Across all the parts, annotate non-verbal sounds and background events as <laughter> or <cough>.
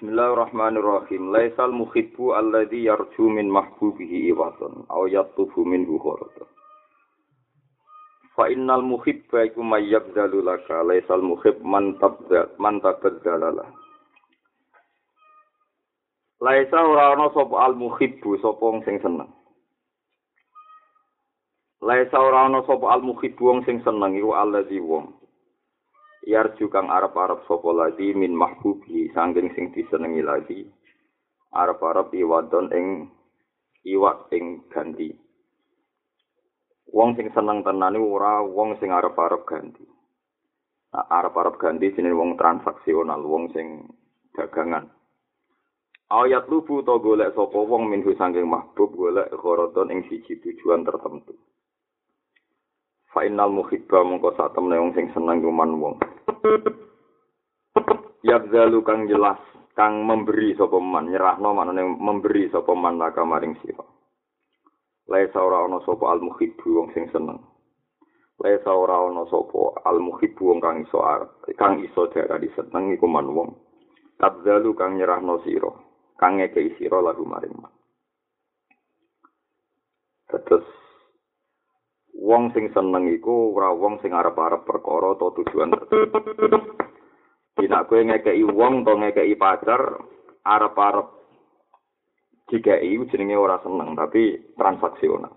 Bismillahirrahmanirrahim. Laisal muhibbu alladhi yarju min mahbubihi iwatan aw yatufu minhu khuratan. Fa innal muhibba iku may yabdalu laka laisal muhib man tabda man tabaddala Laisa ora ana sapa al muhibbu sapa sing seneng. Laisa ora ana al muhibbu wong sing seneng iku alladzi wong yarju kang arep-arep sapa lagi min mahbubi sanging sing disenengi lagi arep-arep iwadon ing iwak ing ganti. Wong sing seneng tenan ora wong sing arep-arep ganti. Nah, arep-arep ganti jenenge wong transaksional wong sing dagangan. Ayat lubu to golek sapa wong minhu sanging mahbub golek gharadon ing siji tujuan tertentu. Fa innal muhibba mongko sak temne wong sing seneng kuman wong yabzalu kang jelas kang memberi sapa man nyerahno manane memberi sapa man laka maring sira. Laisa ora ana sapa al muhibbu wong sing seneng. Laisa ora ana sapa al muhibbu wong kang iso kang iso darani seneng iku man wong. Tabzalu kang nyerahno sira kang ngekeki sira lagu maring man. Terus wong sing seneng iku ora wong sing arep-arep perkara atau tujuan Dina kowe ngekeki wong to ngekeki pacar arep-arep dikeki jenenge ora seneng tapi transaksional.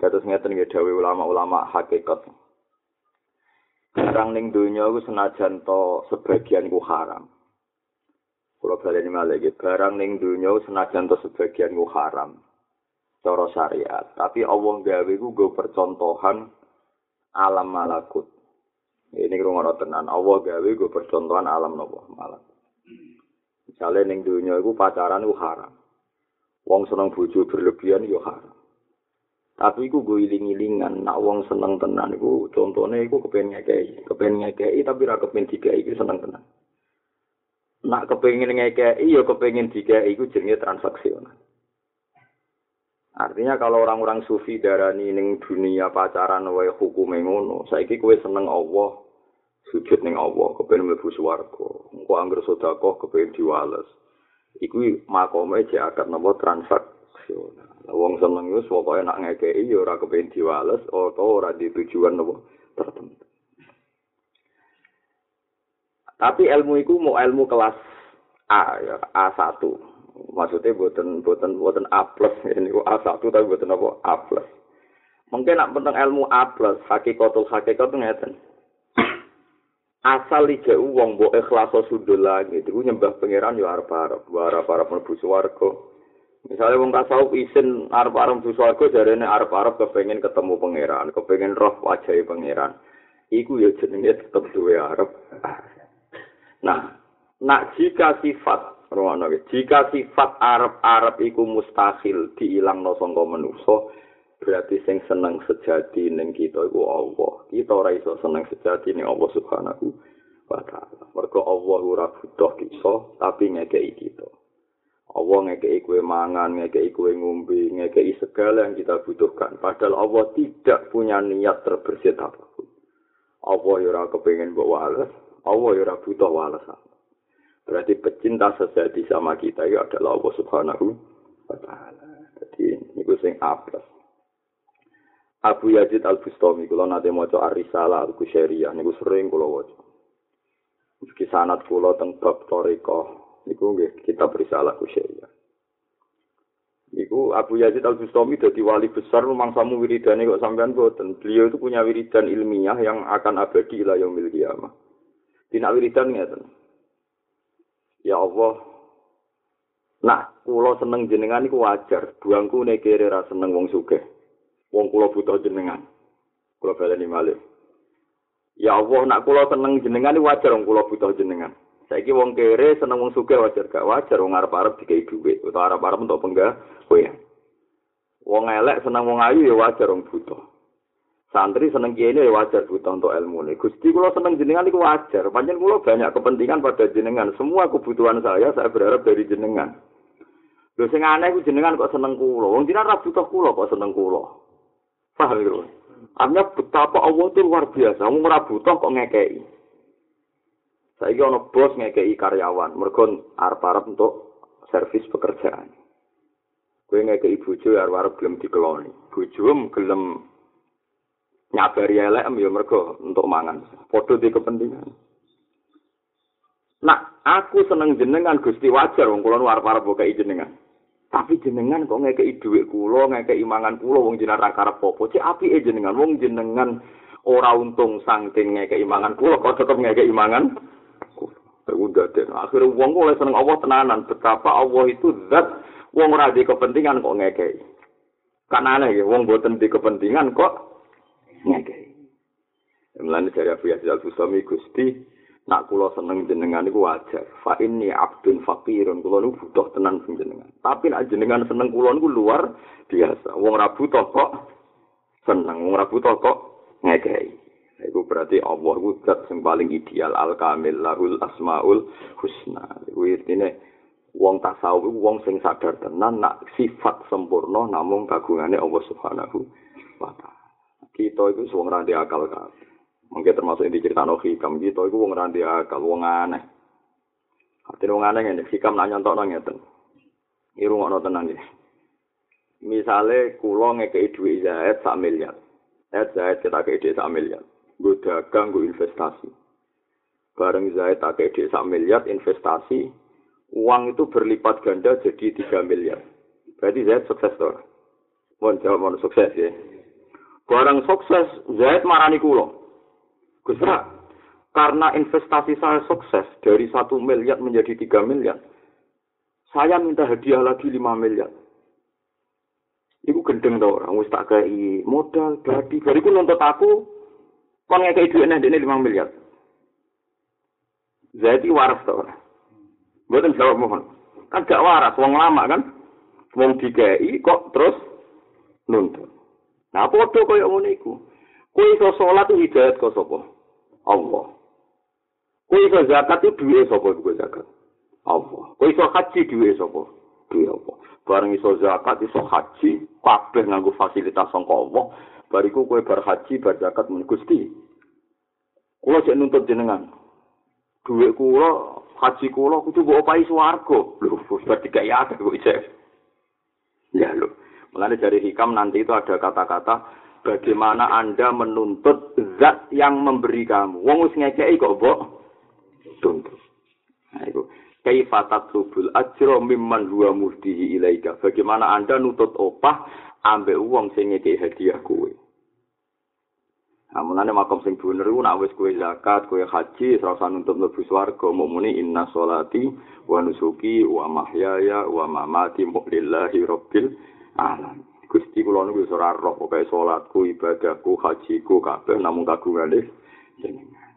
Kados ngeten nggih dawuh ulama-ulama hakikat. Barang ning donya iku senajan to sebagian ku haram. Kalau baleni malih barang ning donya senajan to sebagian ku haram. Cara syariat. Tapi Allah gawe ku go percontohan alam malakut. Ini rumah tenan. Allah gawe go percontohan alam nopo malakut. Misalnya ning dunia itu pacaran itu haram. Wong seneng bojo berlebihan yo haram. Tapi iku gue iling-ilingan, nak wong seneng tenan iku contohnya iku kepengen ngekei, kepengen ngekei tapi ra kepengen dikei iku seneng tenan. Nak kepengen ngekei yo kepengen dikei iku jenenge transaksional. Artinya kalau orang-orang sufi darani ning dunia pacaran wae hukume ngono, saiki kowe seneng Allah, sujud ning Allah, kepen mlebu swarga. Engko anggere sedekah kepen diwales. Iku makome jek akad napa transaksional. Wong seneng wis pokoke nak ngekeki ya ora kepen diwales atau ora ditujuan napa tertentu. Tapi ilmu iku mau ilmu kelas A ya, A1. Maksudnya buatan buatan buatan A plus <laughs> ini A satu tapi buatan apa? A plus mungkin nak tentang ilmu A plus hakikatul hakikat ngeten. <clears throat> Asal ije uang bo ikhlas sudul lagi itu nyembah pangeran yo arep arep arep arep mlebu swarga. Misalnya wong tasawuf isin arep arep mlebu swarga jarene arep arep kepengen ketemu pangeran kepengen roh wajah pangeran. Iku yo jenenge tetep duwe arep. <laughs> Nah nak jika sifat Rono jika sifat Arab-Arab iku mustahil diilangno sangka manusa, berarti sing seneng sejati ning kita iku Allah. Kita ora iso seneng sejati ning Allah Subhanahu wa taala. Mergo Allah ora butuh kita, tapi ngekeki kita. Allah ngekeki kue mangan, ngekeki kue ngombe, ngekeki segala yang kita butuhkan. Padahal Allah tidak punya niat terbersit apapun. Allah ora kepengin mbok wales, Allah ora butuh walesan. Berarti pecinta sejati sama kita itu adalah Allah Subhanahu wa taala. Jadi niku sing A+. Abu Yazid Al-Bustami kula nate maca Ar-Risalah Al-Kusyairiyah niku sering kula waca. Meski sanad kula teng bab toriko niku nggih kitab Risalah Kusyairiyah. Niku Abu Yazid Al-Bustami dadi wali besar mangsamu wiridane kok sampean boten. Beliau itu punya wiridan ilmiah yang akan abadi ila yaumil qiyamah. Dina wiridan ngeten. Ya Allah. Nah, kula seneng jenengan iku wajar. Buangku nekere ra seneng wong sugih. Wong kula butuh jenengan. Kula baleni malih. Ya Allah, nak kula seneng jenengan iku wajar wong kula butuh jenengan. Saiki wong kere seneng wong sugih wajar gak wajar wong arep-arep dikai dhuwit utawa arep-arep untuk penggah kowe. Wong elek seneng wong ayu ya wajar wong butuh. Santri seneng kiai ini wajar butuh untuk ilmu ini. Gusti kalau seneng jenengan itu wajar. Panjang kalau banyak kepentingan pada jenengan. Semua kebutuhan saya saya berharap dari jenengan. Lho sing aneh ku jenengan kok seneng kulo. Wong jenengan ra butuh kulo kok seneng kulo. Paham lho. Artinya betapa Allah itu luar biasa. Wong ora butuh kok ngekei. Saiki ana bos ngekeki karyawan, mergo arep-arep untuk servis pekerjaan. Kowe ngekeki bojo arep-arep gelem dikeloni. Bojo gelem nyabari elek ya mergo untuk mangan. Padha di kepentingan. Nah, aku seneng jenengan Gusti wajar wong kula arep-arep ngekeki jenengan. Tapi jenengan kok ngekeki dhuwit kula, ngekeki mangan kula wong jenengan ra karep apa. Cek apike jenengan wong jenengan ora untung saking ngekeki mangan kula kok tetep ngekeki mangan. udah deh. Akhirnya wong oleh seneng Allah tenanan. Betapa Allah itu zat wong ora di kepentingan kok ngekei. Kan aneh ya, wong boten di kepentingan kok ngekei. Mulane dari Abu Yazid Al-Bustami Gusti, nak kula seneng jenengan iku wajar. Fa inni abdun faqirun, kula niku butuh tenan jenengan. Tapi nak jenengan seneng kula niku luar biasa. Wong ora butuh kok seneng, wong ora butuh kok ngekei. Iku berarti Allah ku zat sing paling ideal al kamil lahul asmaul husna. Iku intine wong tasawuf iku wong sing sadar tenan nak sifat sempurna namung kagungane Allah Subhanahu wa taala. Kita iku wong ra akal kan. Mungkin termasuk yang diceritakan hikam kita iku wong ra akal, wong aneh. Artinya wong aneh ngene, hikam nak nyontokno ngeten. Iru ngono tenan iki. Misale kula ngekeki dhuwit Zaid sak miliar. Zaid kita kei sak miliar. gue dagang, gue investasi. Bareng Zaid tak kayak sak miliar investasi, uang itu berlipat ganda jadi 3 miliar. Berarti Zaid sukses tuh. Mohon jawab mohon sukses ya. Barang sukses, Zaid marani kulo. Gusra, karena investasi saya sukses dari satu miliar menjadi 3 miliar, saya minta hadiah lagi 5 miliar. Iku gendeng tau orang, wis tak kayak modal, berarti, bariku nuntut aku, Kon ngekei duit nih, 5 miliar. Zaidi waras tau ora? Buatan jawab mohon. Kan gak waras, wong lama kan? Wong dikei kok terus nuntut. Nah, podo kaya ngono iku. Kowe iso salat itu hidayat kok sapa? Allah. Kowe iso zakat itu duwe sapa iku zakat? Allah. Kowe iso haji duwe sapa? Duwe apa? Bareng iso zakat iso haji, kabeh nganggo fasilitas sangka Allah, bariku kue bar haji bar zakat men Gusti kula sik nuntut jenengan duwe kula haji kula kudu mbok opahi swarga lho berarti gak ya kok ya lho mulane dari hikam nanti itu ada kata-kata bagaimana anda menuntut zat yang memberi kamu? Wong wis ngekeki kok mbok. Tuntut. Nah itu kaifa tatlubul ajra mimman huwa muhdihi ilaika? Bagaimana anda nuntut opah ambek wong sing ngekeki hadiah kowe? Amunane makom sing bener iku nek wis kowe zakat, kowe haji, ora usah nuntut mlebu swarga, mukmini inna sholati wa nusuki wa mahyaya wa mamati lillahi rabbil alamin. Gusti kula niku ora roh pokoke salatku, ibadahku, hajiku kabeh namung kagungane jenengan.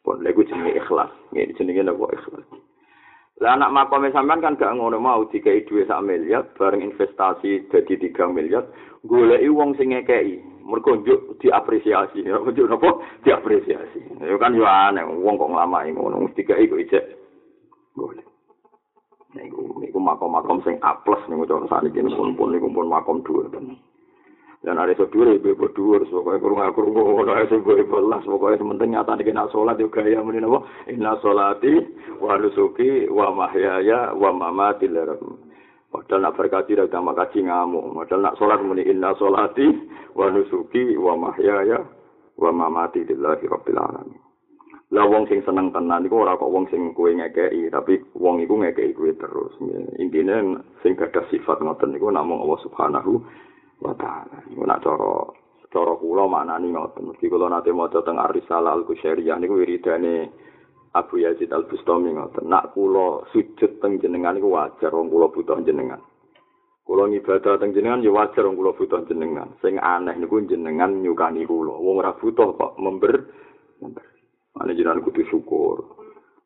Pon lek jenenge ikhlas, ngene jenenge napa ikhlas. Lah anak makom sampean kan gak ngono mau dikai dhuwit sak miliar bareng investasi dadi 3 miliar, goleki wong sing ngekeki. mergo njuk diapresiasi njuk napa diapresiasi ya kan yo aneh wong kok nglamai ngono mesti gak iku ijek boleh niku niku makom-makom sing A+ niku cara saniki pun pun niku pun makom dhuwur tenan dan ada sedulur ibu ibu dhuwur pokoknya kurung aku ngono ae sing gue belas pokoknya sementing nyata nih kena sholat juga ya mending apa inna sholati wa nusuki wa mahyaya wa mamati lakum Padahal nak berkaji dah utama kaji ngamuk. Padahal nak sholat muni inna sholati wa nusuki wa mahyaya wa mamati lillahi rabbil alamin. Lah wong sing seneng tenan iku ora kok wong sing kowe ngekeki, tapi wong iku ngekeki kowe terus. Intine sing gadah sifat ngoten niku namung Allah Subhanahu wa taala. Iku nak cara cara kula maknani ngoten. Mesti kula nate maca teng Ar-Risalah Al-Qusyairiyah niku wiridane Abu Yazid Al Bustami ngoten. Nak kula sujud teng jenengan iku wajar wong kula butuh jenengan. Kula ngibadah teng jenengan ya wajar wong kula butuh jenengan. Sing aneh niku jenengan nyukani kula. Wong ora butuh kok member member. Mane jenengan kudu syukur.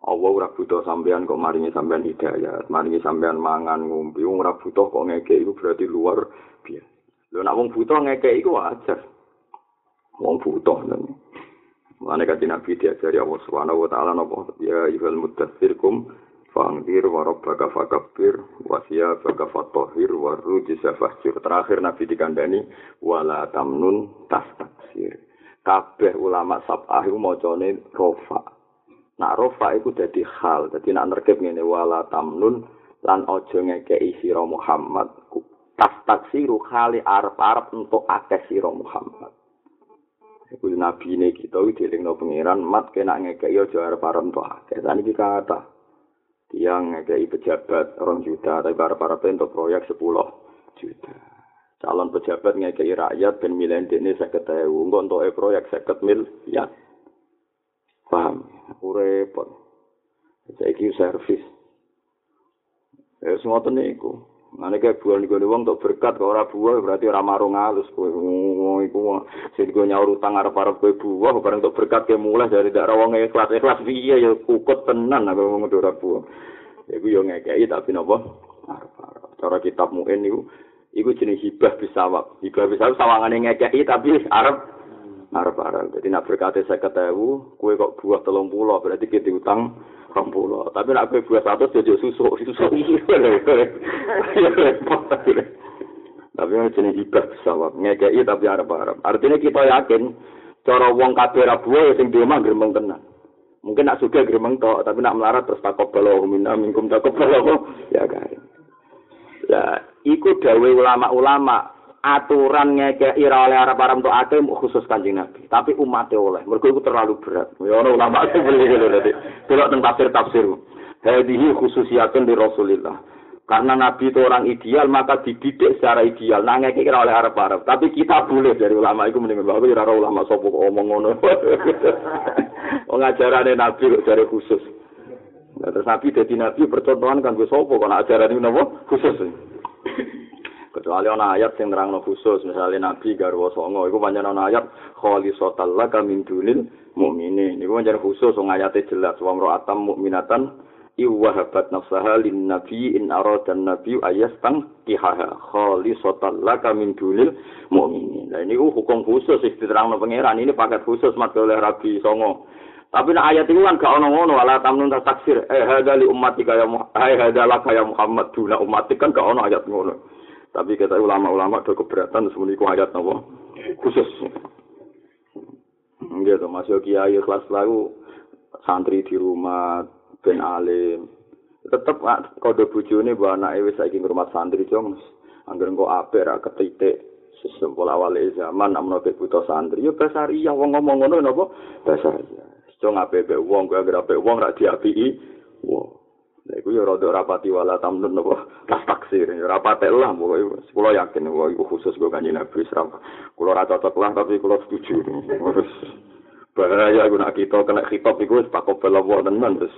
Allah ora butuh sampean kok maringi sampean hidayat, maringi sampean mangan ngombe. Ora butuh kok ngekek iku berarti luar biasa. Lho nak wong butuh ngekek iku wajar. Wong butuh nang. Mulane kanthi Nabi diajari Allah Subhanahu wa taala napa ya ayyuhal mudaththir kum fangdir wa rabbaka fakabbir wa siyabaka fatahhir wa rujza fahjur. Terakhir Nabi dikandani wala tamnun tastaksir. Kabeh ulama sab'ah iku macane rofa. Nak rofa iku dadi hal, dadi nak nerkep ngene wala tamnun lan aja ngekeki sira Muhammad. Tas taksiru khali arep-arep untuk akeh sira Muhammad. Iku nabi ini kita itu dilingno pengiran mat kena ngekeki aja arep-arep untuk akeh. Dan iki kata yang ngekeki pejabat orang juta tapi arep-arep untuk proyek 10 juta. Calon pejabat ngekeki rakyat ben milih dene 50.000, engko untuk proyek 50 miliar. Paham? Repot. Saiki servis. Ya semua niku. Mane kayak buah niku wong untuk berkat kok ora buah berarti ora marung halus kowe. Wong iku sing go nyaur utang arep-arep kowe buah bareng untuk berkat ke mulai dari dak wong ikhlas ikhlas piye ya kukut tenan aku ngomong ora buah. Iku yo ngekeki tapi napa? Arep-arep. Cara kitab muin niku iku jenis hibah bisawab. Hibah bisawab sawangane ngekeki tapi arep arep-arep. Jadi nak berkate 50.000, kowe kok buah 30 berarti kita utang 20. Tapi nak kowe buah 100 jadi susu, susu. Tapi yang jenis hibah pesawat, ngekei tapi arep-arep. Artinya kita yakin, cara wong kabeh ra buah sing di omah gremeng tenan. Mungkin nak suka gremeng tok, tapi nak melarat terus takut balo minna minkum takut balo ya kan. Ya, iku dawe ulama-ulama aturan ngekei ira oleh arab arab untuk ake khusus kanjeng nabi. Tapi umatnya oleh. Mereka itu terlalu berat. Ya ono ulama itu beli gitu tadi tidak tentang tafsir tafsir. Hadihi khususiatun di rasulillah. Karena nabi itu orang ideal maka dididik secara ideal. Nah ngekei ira oleh arab arab tapi kita boleh dari ulama itu mendingan bahwa ira ulama sopo omong ngono? <laughs> Ngajarannya nabi kok dari khusus. Nah, terus nabi jadi nabi percontohan kan gue sopo kalau ajaran ini nopo khusus <coughs> kecuali ana ayat sing nerangno khusus misalnya nabi garwa songo iku pancen ana ayat kholisatal laka min dunil mukminin iku pancen khusus wong ayate jelas wa atam mukminatan iwahabat nafsaha lin nabi in aradan nabi ayastang kihaha. Kholisatal laka min dunil mukminin nah ini hukum khusus sing diterangno pangeran ini paket khusus mat oleh rabi songo Tapi nak ayat itu kan gak ono ngono ala tamnun taksir eh hadza li ummati kaya eh hadza laka ya Muhammad duna ummati kan gak ono ayat ngono. Tapi kita ulama-ulama do keberatan semuanya ku ayat nopo khusus. Enggak tuh masuk kiai kelas lalu santri di rumah ben alim. Tetep kode bujune bu anak wis saiki ngurmat santri jong. Angger engko apik ra ketitik sesempul awal zaman amno buta santri yo basari yang wong ngomong ngono napa basari. Jong apik wong gak apik wong ra diapiki. Wong Lha iku ya rada rapati wala tamnun napa tas taksir ya rapate lah pokoke kula yakin kok iku khusus kok kanjeng Nabi sram. Kula ora cocok lah tapi kula setuju. Wis bahaya iku nak kita kena khitab iku wis pakop bela wa tenan wis.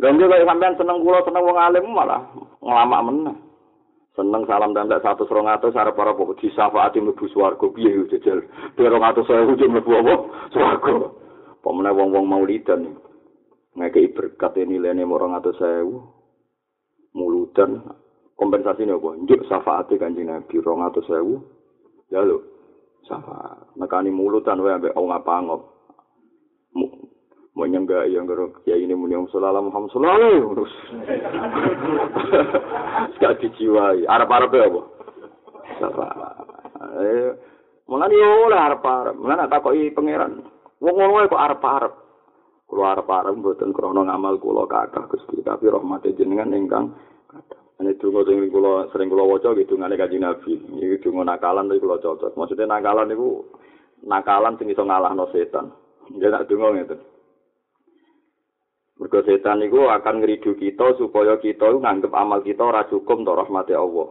Lha nek sampean seneng kula seneng wong alim malah nglamak meneh. Seneng salam dan tak satu serong atas arah para pokok di syafaati mlebu swarga piye yo jejel. Derong atus saya ujung mlebu apa? Swarga. Pemene wong-wong maulidan iki. ngekei berkat ini lene orang atau sewu mulutan kompensasi ini apa? Njuk safaati kanjeng Nabi rong atau sewu ya lo safa nekani mulutan wae ambek wong apa ngop mau yang gerok ya ini muni sallallahu Muhammad sallallahu terus <laughs> sekali dijiwai arab-arab apa safa eh Mulane yo oleh arep-arep. Mulane tak koki pangeran. Wong ngono kok arep-arep. kula arep-arep mboten krana ngamal kula kathah Gusti tapi rahmate jenengan ingkang kathah Ini dungo sing kula sering kula waca gitu ngene kanjeng Nabi. Iki dungo nakalan tapi kula cocok. Maksudnya nakalan niku nakalan sing iso ngalahno setan. Ya nak dungo. Mergo setan niku akan ngridu kita supaya kita nganggep amal kita ora cukup untuk rahmati Allah.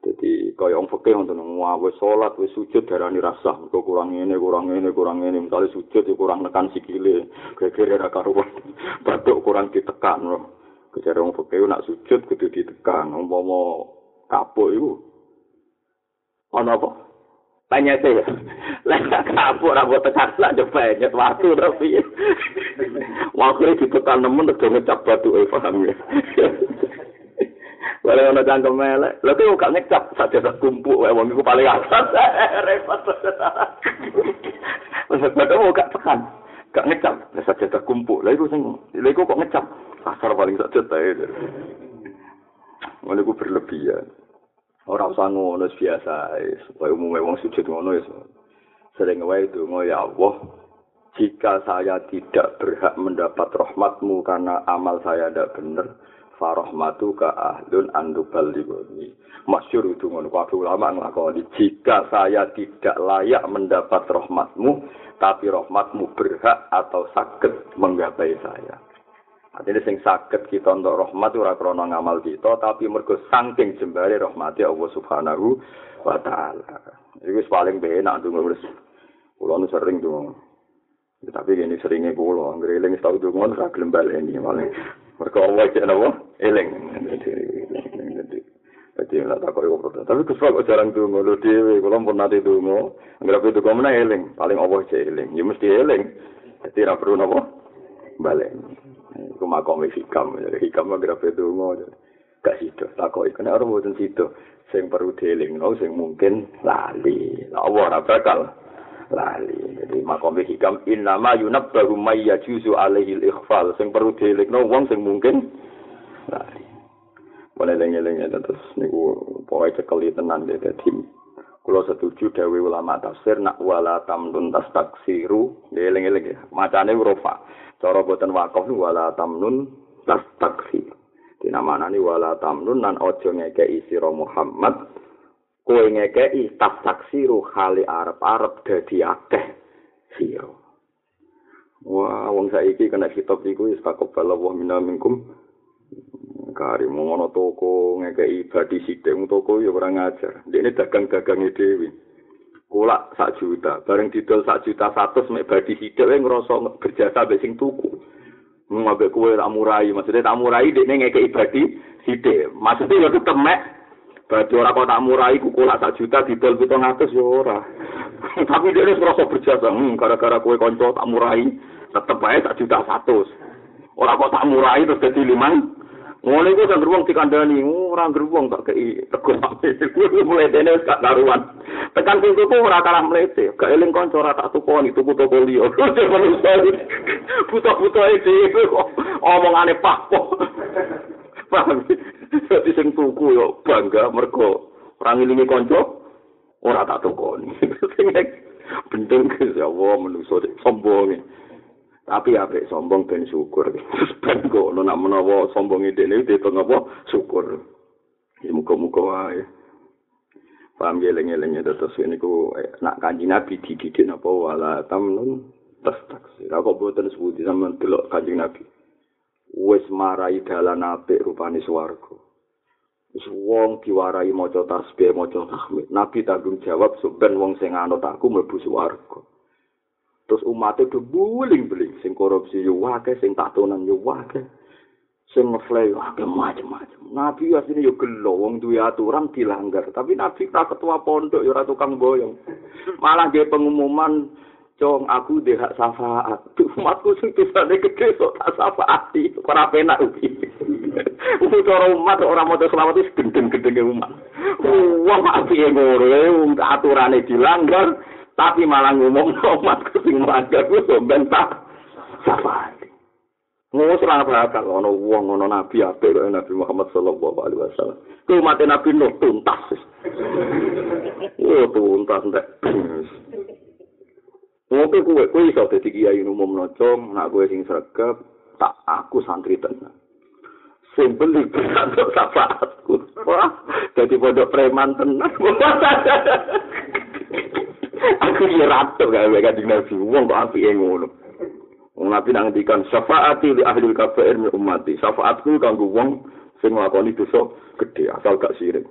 Jadi kaya wong fikih ngoten wah wis salat wis sujud darani rasah kok kurang ngene kurang ngene kurang ngene. Misale sujud ya kurang nekan sikile. Gegere ra karuan. <laughs> Batuk kurang ditekan. Loh kejare wong fikih nak sujud kudu ditekan. Umpama kapuk iku. Ana apa banyak sih lah kapuk ra buat tekan lah coba nyet waktu tapi waktu ditekan nemen udah ngecap batu eh paham ya Kalau ono cangkem melek, lha kok gak ngecap saja tak kumpul wae wong iku paling atas. <laughs> Repot. Wes kok gak tekan. Gak ngecap, saja tak kumpul. Lha iku sing lha iku kok ngecap. Kasar paling saja. Ngono iku berlebihan. Ora usah ngono biasa, supaya umumnya wong sujud ngono ya. Sering wae ngono ya Allah. jika saya tidak berhak mendapat rahmatmu karena amal saya tidak benar, farahmatu ka ahlun andubal liboni. Masyur itu ngono kabeh ulama nglakoni. Jika saya tidak layak mendapat rahmatmu, tapi rahmatmu berhak atau sakit menggapai saya. Artinya sing sakit kita untuk rahmat ora krana ngamal kita, tapi mergo saking jembare rahmati Allah Subhanahu wa taala. Iku paling benak ndonga wis. Kula nu sering ndonga. tapi ini seringnya kulo, anggere eling tau dongon ra gelem baleni malah. Mergo Allah cek napa? Eling. Dadi ora tak koyo protes. Tapi kesel kok jarang dongo lho dhewe, kulo pun nate dongo. Anggere apa dongo meneh eling, paling Allah cek eling. Ya mesti eling. Dadi ra perlu napa? Baleni. Iku makom hikam, hikam anggere apa dongo. Gak sido, tak koyo kena ora mboten sido. Sing perlu dieling, sing mungkin lali. Lah Allah ora bakal. lali. Jadi makom hikam innama yunabbahu may yajuzu alaihi al-ikhfal. Sing perlu dilekno wong sing mungkin lali. Boleh lengi-lengi terus niku pokoke cekeli tenan deh dadi kula setuju dawe ulama tafsir nak wala tamnun tas taksiru eling-eling macane rofa cara boten wakaf wala tamnun tas taksir dinamanani wala tamnun nan aja ngekeki sira Muhammad kowe ngekeki tas taksiru khali arep-arep dadi akeh sira. Wah, wong saiki kena kitab iku wis takobal Allah minna minkum. Kari ngono toko ngekeki badi sithik toko ya ora ngajar. Dene dagang-dagange dhewe. Kula sak juta, bareng didol sak juta satu mek badi sithik wae ngrasa berjasa mbek sing tuku. Mbek kowe tak murai, maksudnya tak murai dekne ngekeki badi sithik. Maksudnya ya tetep mek Berarti orang kok tak murah iku kulak sak juta didol pitung atus ya ora. <laughs> Tapi dia ini merasa berjasa, hmm, gara-gara kue konco tak murahi, tetep aja sak juta satu. Orang kok tak murahi terus jadi lima. Mulai gue kan beruang dikandani, oh, orang beruang tak kei tegur Gue mulai dene gak karuan. Tekan pintu tuh ora kalah melete. Gak eling konco ora tak tukoni tuku toko liya. <laughs> Buta-buta itu omongane pak. <laughs> Paham? Dadi sing tuku yo bangga mergo ora ngilingi kanca ora tak tukoni. <laughs> Sing bendeng ya Allah menungso sombong. Tapi ape sombong ben syukur. Ben kok nak menawa sombong dene ditung apa syukur. Ya muga-muga wae. Paham ya lengi-lengi terus ini ku eh, nak kanji nabi dididik apa wala tamnun tas taksi. Aku buatan sebuti sama delok kanji nabi. wis marai dalan apik rupane swarga. Wis wong diwarai maca tasbih, maca tahmid. Nabi tanggung jawab ben wong sing anut aku mlebu swarga. Terus umat itu buling-buling sing korupsi yo sing tatonan yo wae. Sing ngeflay wae macam-macam. Nabi asline yo gelo wong duwe aturan dilanggar, tapi Nabi tak ketua pondok yo tukang boyong. Malah ge pengumuman Cong, aku deh hak syafaat. Umatku sing tusane gede kok tak syafaati. Ora penak ugi. Untuk cara umat orang mau selamat itu gendeng-gendeng umat. Wong api ngono wong aturane dilanggar tapi malah ngomong umatku <laughs> sing melanggar ku bentah syafaat. Ngono ora bakal ono wong ono nabi apik Nabi Muhammad sallallahu alaihi wasallam. Ku umat Nabi Nuh tuntas. <laughs> Oh tuntas ndak. Ngopo kowe kowe iso dadi kiai umum nocong, nak kowe sing sregep, tak aku santri tenan. Sing beli untuk syafaatku. Wah, dadi pondok preman tenan. <laughs> aku ya ratu gawe kanjeng Nabi, wong kok apike ngono. Wong Nabi nang ngendikan syafaati li ahli kabair min ummati. Syafaatku kanggo wong sing nglakoni dosa gedhe asal gak sirik.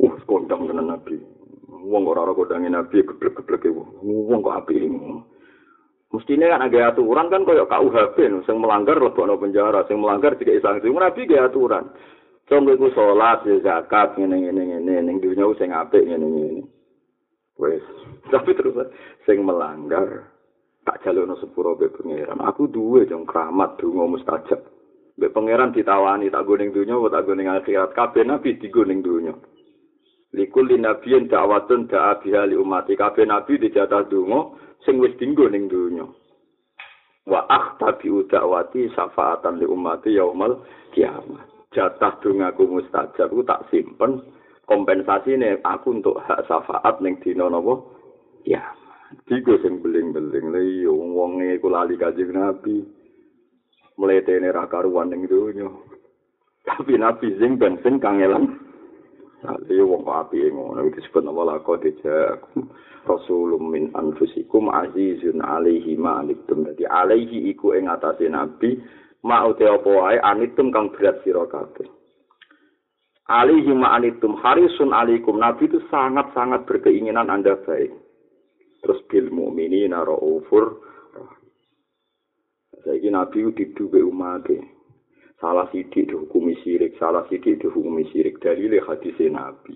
Uh, kondang tenan Nabi. wong ora ora kodange nabi geblek-gebleke wong kok apik ini mestine kan ada aturan kan koyo KUHP sing melanggar lebokno penjara sing melanggar dikek sanksi nabi ge aturan iku salat ya zakat ngene ngene ngene ning dunya sing apik ngene ngene wes. Tapi terus sing melanggar tak jalurno sepuro be pangeran. Aku duwe jong keramat donga mustajab be pangeran ditawani tak go ning dunya tak go ning akhirat? Kabeh nabi digo ning dunya likul linabiyin da'watun da'a biha li umati kabeh nabi dijatah donga sing wis dinggo ning donya. Wa akhtabi da'wati syafaatan li umati yaumal kiamat jatah dongaku mustajab ku tak simpen kompensasi nih aku untuk hak syafaat ning dina napa ya Digo sing beling-beling lha iya wong-wonge iku lali kanjeng Nabi. Mletene ra karuan ning donya. Tapi Nabi sing ben sing kangelan. Lha wong api ngono disebut nama lakon dijak. Rasulum min anfusikum azizun alaihi ma anitum. Dadi alaihi iku ing atase Nabi ma uti apa wae anitum kang berat sira kabeh. Alaihi ma anitum harisun alaikum. Nabi itu sangat-sangat berkeinginan Anda baik. Terus bil mu'minina ra'ufur Saiki Nabi diduwe umat Salah sidik dihukumi sirik, salah sidik dihukumi sirik. Dalile hadise Nabi.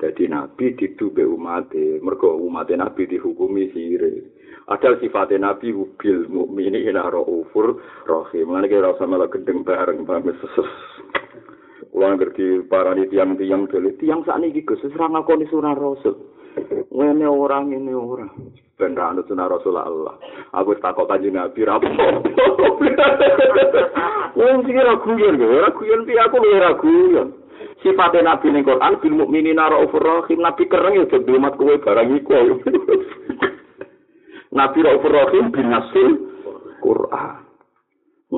Jadi Nabi didube umat mergo umat Nabi dihukumi sire. Ada sifat Nabi bil mukmini ila raufur rahim. Lan kira malah gendeng bareng seses. Kula ngerti para tiang-tiang dele tiang sakniki Gus wis ora ngakoni sunah Rasul. Ngene orang ini orang. Ben ra anut sunah Rasul Allah. Aku takok kanjeng Nabi ra Wong sing ora guyon, ora guyon piye aku ora guyon. sifate nabi ning Quran bil mukminina raufur rahim nabi kereng ya dadi umat kowe barang iku <laughs> nabi raufur rahim bin nasil Quran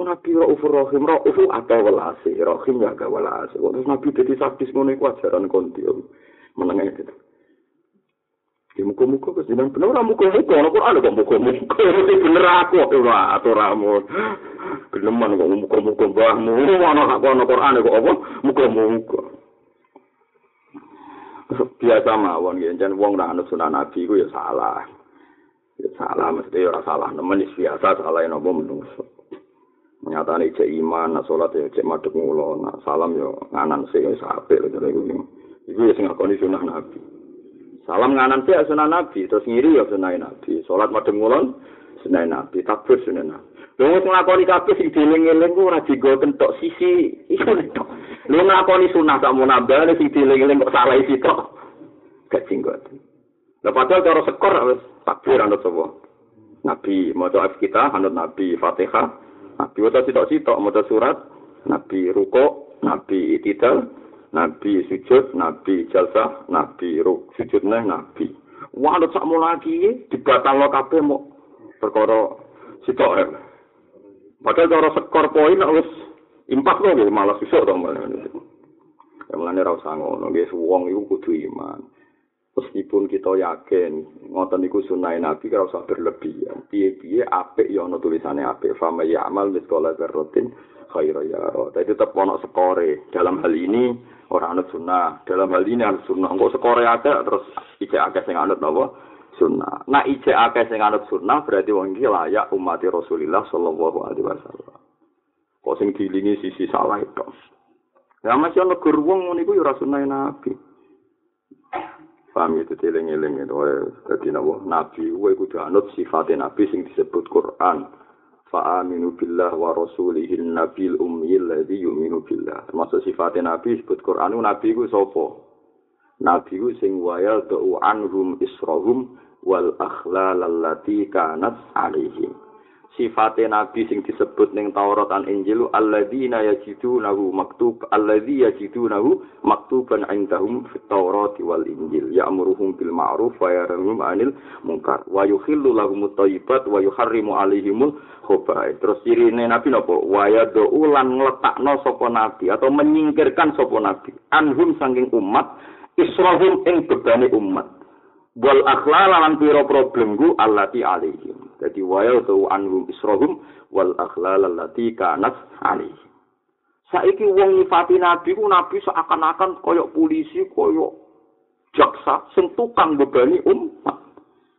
Nabi raufur rahim. Rauf atau welase. Rahim ya gak welase. Terus nabi dadi sadis ngono iku ajaran konti menenge gitu. Ya muka-muka ke sini, bener lah muka-muka, ada Quran kok muka-muka, ini bener aku, ora aturamu. Geneman kok muka-muka mbahmu, mana aku ada Quran kok apa, muka-muka. Biasa mawon, ya, jangan wong nak anut sunnah Nabi, itu ya salah. Ya salah, mesti ya salah, nemen biasa, salah yang apa. Menyatakan cek iman, nak sholat ya cek madek ngulo, nak salam ya nganan sih, ya sapek, itu ya sing ngakoni sunnah Nabi. Salam nganan sih sunnah Nabi, terus ngiri ya sunnah Nabi. Salat madem ngulon sunnah Nabi, takbir sunnah Nabi. Lha wong nglakoni kabeh sing dieling-eling ku ora digo kentok sisi iku tok. Lha nglakoni sunah sak munabah sing dieling-eling kok salah isi tok. Gak. Lah padahal cara sekor wis takbir anut sapa? Nabi maca kita anut Nabi Fatihah. Nabi maca sitok-sitok maca surat Nabi ruko, Nabi itidal, Nabi sujud, Nabi jalsah, Nabi ruk sujud neh Nabi. Wah, ada sak lagi dibatal lo mau perkara sitok ya. Padahal cara skor poin wis impak lo malah susah dong malah. Ya mulane ra usah ngono, guys wong iku kudu iman. Meskipun kita yakin ngoten niku sunah Nabi ora usah berlebihan. Piye-piye apik ya ana tulisane apik. Fa may ya'mal mithqala dzarratin khairan yara. Tapi tetap ono skore. Dalam hal ini orang anut sunnah. Dalam hal ini anut sunnah. Kok skore ada terus ijek akeh sing anut? Sunnah. Nah ijek akeh sing anut sunnah berarti wong iki layak umat Rasulullah sallallahu alaihi wasallam. Kok sing dilingi sisi salah itu. Ya masih ono gur wong ngono iku ya ora sunnah Nabi. Paham itu dieling-eling itu. Jadi Nabi, gue kudu anut sifatnya Nabi sing disebut Quran. fa'aminu billah wa rasulihil nabil ummiyil ladhi yu'minu billah. Termasuk sifatnya Nabi, sebut Quran, Nabi itu sopo. Nabi itu sing wayal do'u anhum israhum wal akhlal allati kanat alihim. Sifate nabi sing disebut ning Taurat lan Injil alladzina yajidunahu maktub alladzi yajidunahu maktuban indahum fit Taurat wal Injil. Ya'muruhum bil ma'ruf wa yanhahum 'anil munkar. Wa yuhillu lahum thayyibat wa yuharrimu 'alaihimul khaba'ith terus sirine nabi napa? Wa yad'u lan ngletakno sapa nabi atau menyingkirkan sapa nabi. Anhum saking umat israhum ing bebane umat wal akhlal lan pira problem ku allati alaihim Jadi waya tu anhum isrohum wal akhlal allati kanat ali. Saiki wong nyifati nabi ku nabi seakan-akan koyok polisi, koyok jaksa sing tukang bebani umat.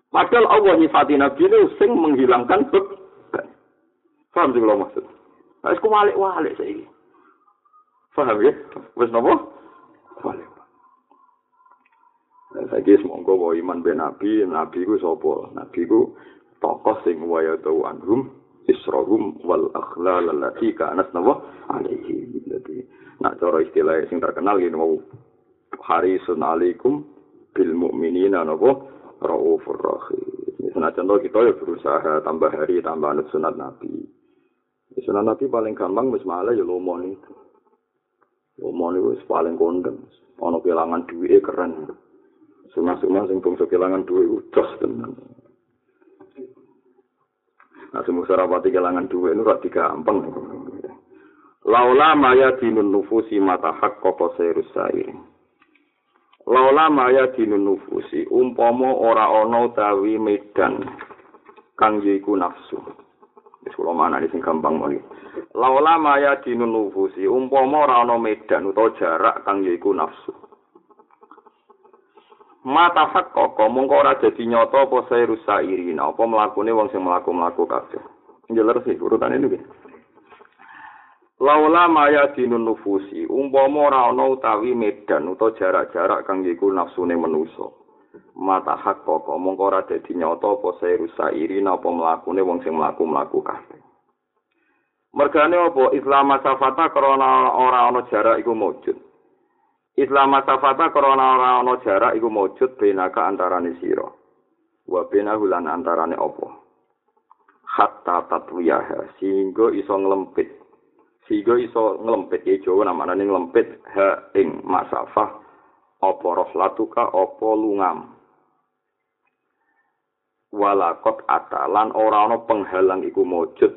Padahal Allah nyifati nabi itu sing menghilangkan beban. Paham sih kalau maksud? Harus ku walik-walik saiki. Paham ya? Wes nopo? Walik. Saiki semoga bahwa iman ben nabi, nabi ku sapa? Nabi ku tokoh sing waya tau anhum isrohum wal akhlal allati kanat nawa alaihi jadi nak cara istilah sing terkenal gini mau harisun alaikum bil mu'minina napa raufur rahim Nah, contoh kita ya berusaha tambah hari, tambah anut sunat Nabi. Sunat Nabi paling gampang, malah ya lomon itu. Lomon itu paling kondem. Ono kehilangan duit keren. Sunat-sunat sing bangsa kehilangan duit, udah tenan. Nah, semua sarapati kelangan duwe itu rati gampang. Laula maya dinun nufusi mata hak koko serus. Laula maya dinun nufusi umpomo ora ono tawi medan kang yiku nafsu. Wis kula mana sing gampang moni. Laula maya dinun nufusi umpomo ora ono medan utawa jarak kang yiku nafsu. Mata hak koko mongko ora dadi nyata apa serus sairi. Apa mlakune wong sing mlaku-mlaku kabeh. Njeler sih urutan ini. Laula maya dinun nufusi, umpama ora ana utawi medan utawa jarak-jarak kang iku nafsune manusa. Mata hak kok mongko ora dadi nyata apa seru sairi napa mlakune wong sing mlaku-mlaku kabeh. Mergane apa Islam masafata krana ora ana jarak iku mujud. Islam masafata krana ora ana jarak iku mujud benaka antarane sira. Wa benahu lan antarane apa? Hatta tatwiyaha sehingga iso nglempit sehingga iso nglempit ya Jawa namane nglempit ha ing masafah apa rohlatuka apa lungam walakot atalan ora ana penghalang iku mujud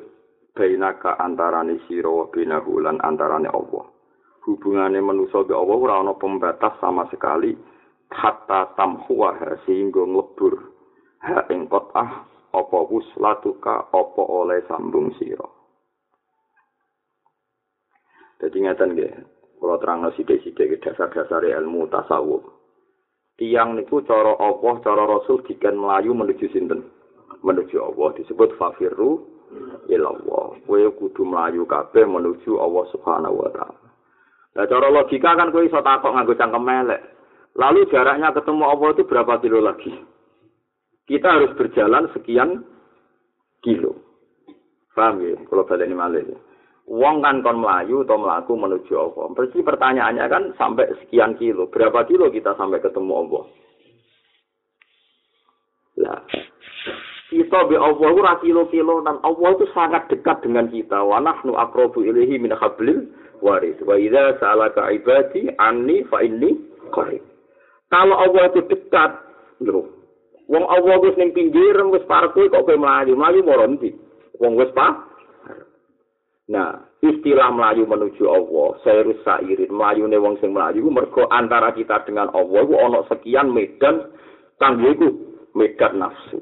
bainaka antarane sira wa binahu lan antarane Allah hubungane manusa be Allah ora ana pembatas sama sekali hatta tamhuwa sehingga nglebur ha ing qotah apa wuslatuka apa oleh sambung sira Jadi ngeten nggih, kula terangno sithik-sithik dasar-dasar ilmu tasawuf. Tiang niku cara Allah, cara Rasul diken melayu menuju sinten? Menuju Allah disebut fafirru ilallah. Kowe kudu melayu kabeh menuju Allah Subhanahu wa taala. Nah, cara logika kan kowe iso takok nganggo cangkem melek. Lalu jaraknya ketemu Allah itu berapa kilo lagi? Kita harus berjalan sekian kilo. Paham ya? Kalau baleni malih. Wong kan kon melayu atau melaku menuju Allah. Berarti pertanyaannya kan sampai sekian kilo. Berapa kilo kita sampai ketemu Allah? Lah, kita be Allah ora kilo-kilo dan Allah itu sangat dekat dengan kita. Wa nahnu aqrabu ilaihi min hablil warid. Wa idza sa'alaka ibadi anni fa inni qarib. Kalau Allah itu dekat, lho. Wong Allah wis ning pinggir wis parek kok kowe mlayu, mlayu moro ndi? Wong wis pa Nah, istilah melayu menuju Allah, sairus sairin, melayune wong sing melayu, mergo antara kita dengan Allah, itu ono sekian medan, tangguh itu medan nafsu.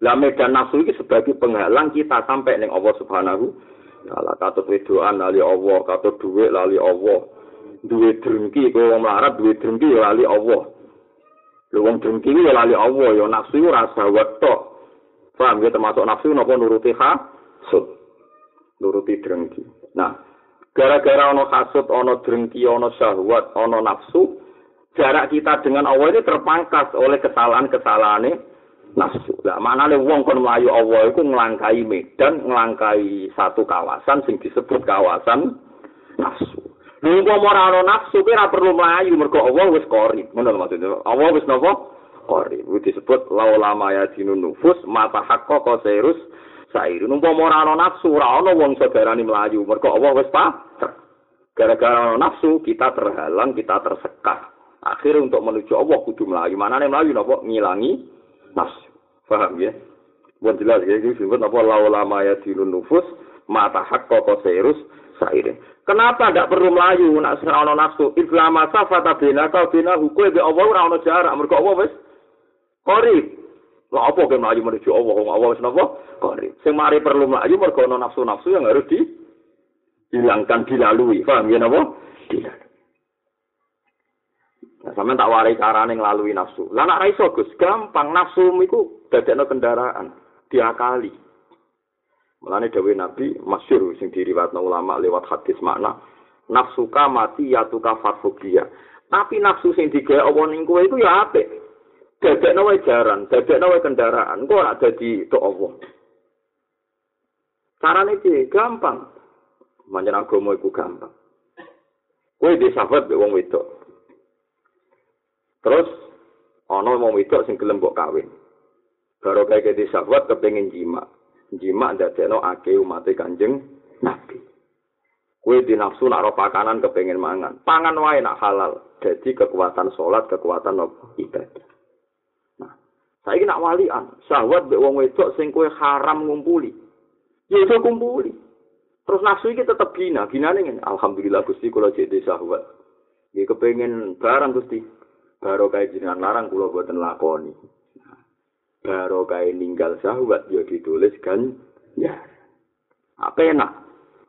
Lah medan nafsu ini sebagai penghalang kita sampai ning Allah subhanahu ta'ala. Katut wedoan lali Allah, katut duit lali Allah. Duit drengki, kau wong melarat, duit drengki lali Allah. Lu wong drengki ya lali Allah, ya nafsu rasa wetok. Paham ya termasuk nafsu nopo nuruti hasud. nuruti drengki. Nah, gara-gara ono kasut, ono drengki, ono syahwat, ono nafsu, jarak kita dengan Allah ini terpangkas oleh kesalahan-kesalahan nafsu. Nah, mana wong kon melayu Allah itu ngelangkai medan, ngelangkai satu kawasan, sing disebut kawasan nafsu. Nunggu rano nafsu, kira perlu melayu, mergo Allah wis kori. Mana maksudnya? Allah wis nopo? Kori. Itu disebut laulama ya dinun nufus, mata hakko koserus, sair numpa ora nafsu ora ana wong saudarane mlayu mergo Allah wis patek gara-gara nafsu kita terhalang kita tersekat akhirnya untuk menuju Allah kudu melayu mana nih melayu nopo ngilangi nafsu paham ya buat jelas ya ini disebut apa laulama ya dinun nufus mata hak koko serus sair kenapa tidak perlu melayu nak serana nafsu inflama safata bina kau bina hukum be Allah ora ana jarak mergo Allah wis korib Lah apa kok mlayu menuju Allah, Allah wis napa? Kori. Sing mari perlu mlayu mergo ana nafsu-nafsu yang harus dihilangkan dilalui. Paham ya napa? Dilalui. Nah, sampe tak warai carane nglalui nafsu. Lah nek iso Gus, gampang nafsu iku dadekno kendaraan, diakali. Mulane dawuh Nabi masyhur sing diriwayatno ulama lewat hadis makna nafsuka mati ya tuka fatfukia. Tapi nafsu sing digawe apa ning kowe iku ya apik. dadek nawa jaran, dadek nawa kendaraan, kok ora dadi tok Allah. Carane iki gampang. Manjen agama iku gampang. Kowe di sahabat mbek wong wedok. Terus ana wong wedok sing gelem mbok kawin. Baru kayak di sahabat kepengin jima. Jima dadekno ake umat Kanjeng Nabi. Kue di nafsu nak roh pakanan kepengen mangan. Pangan wae nak halal. Jadi kekuatan sholat, kekuatan ibadah. Saiki nak walian, syahwat mbek wong wedok sing kowe haram ngumpuli. Ya iso kumpuli. Terus nafsu iki tetep gina, ginane ngene. Alhamdulillah Gusti kula jadi sahwat. Nggih kepengin barang Gusti. Baro kae jenengan larang kula boten lakoni. Baro kae ninggal sahwat ya ditulis kan ya. Apa enak?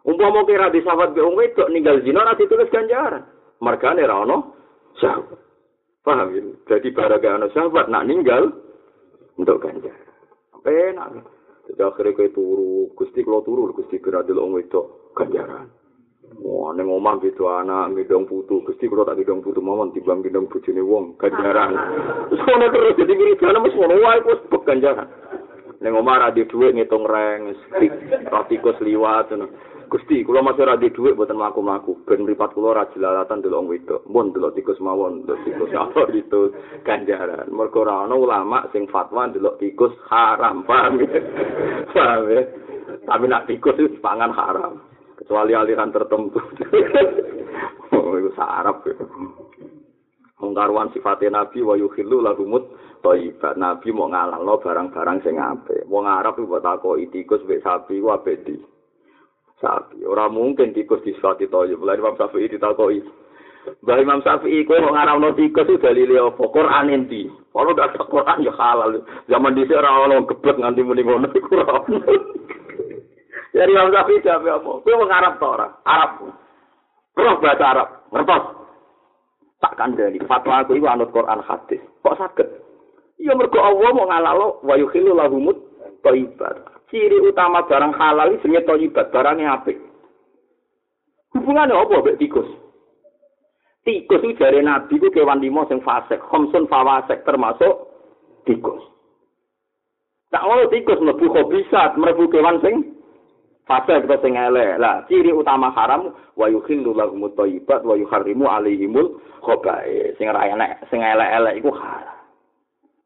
Umpama kira di sahabat be wedok ninggal zina ora ditulis ganjaran. Margane ra ono sahwat. Paham ya? Jadi baro kae ono sahwat nak ninggal untuk ganjaran. Apa enak? Jadi akhirnya kayak turu, gusti kalau turu, gusti kira dulu orang itu ganjaran. Wah, neng omah gitu anak ngidong putu, gusti kalau tak ngidong putu mawon tiba ngidong nih wong ganjaran. Terus kalau terus jadi gini jalan mas mau wah itu sebab ganjaran. Neng omah radio duit ngitung reng, ratikus liwat, Gusti, kula masih ora duwe mboten mlaku-mlaku. Ben mripat kula ora jelalatan delok wedok. Mun delok tikus mawon, delok tikus apa itu ganjaran. Mergo ora ana ulama sing fatwa delok tikus haram, paham ya? <laughs> Paham ya? Tapi nak tikus itu pangan haram. Kecuali aliran tertentu. <laughs> oh, itu sarap. Mengkaruan sifatnya Nabi wa yukhillu lahumut thayyibat. Nabi mau ngalalno barang-barang sing apik. Wong Arab iku mbok takoki tikus mek sapi apik di. sapi. Ora mungkin tikus disifati toyo. Mulai Imam Syafi'i ditakoki. Mbah Imam Syafi'i kowe kok ngaramno tikus itu dalile apa? Quran endi? Kalau ada Quran ya halal. Zaman dhisik ora ono geblek nganti ngono iku ora Jadi Imam Syafi'i jawab apa? Kowe wong Arab ta ora? Arab. Roh bahasa Arab. Ngertos? Tak kandhani. Fatwa aku iku anut Quran hadis. Kok saged? Iya mergo Allah mau ngalalo wa yukhillu lahumut thayyibat. ciri utama barang halal iki jenenge thayyibat, barangnya apik. Hubungannya apa mbek tikus? Tikus itu dari Nabi itu kewan limo sing fasek, khomsun fawasek termasuk tikus. Tak mau tikus mlebu khobisat, mlebu kewan sing fasek atau sing elek. Lah, ciri utama haram wa yukhillu lahum thayyibat wa yuharrimu alaihimul khaba'i. Sing ora enek, sing elek-elek iku haram.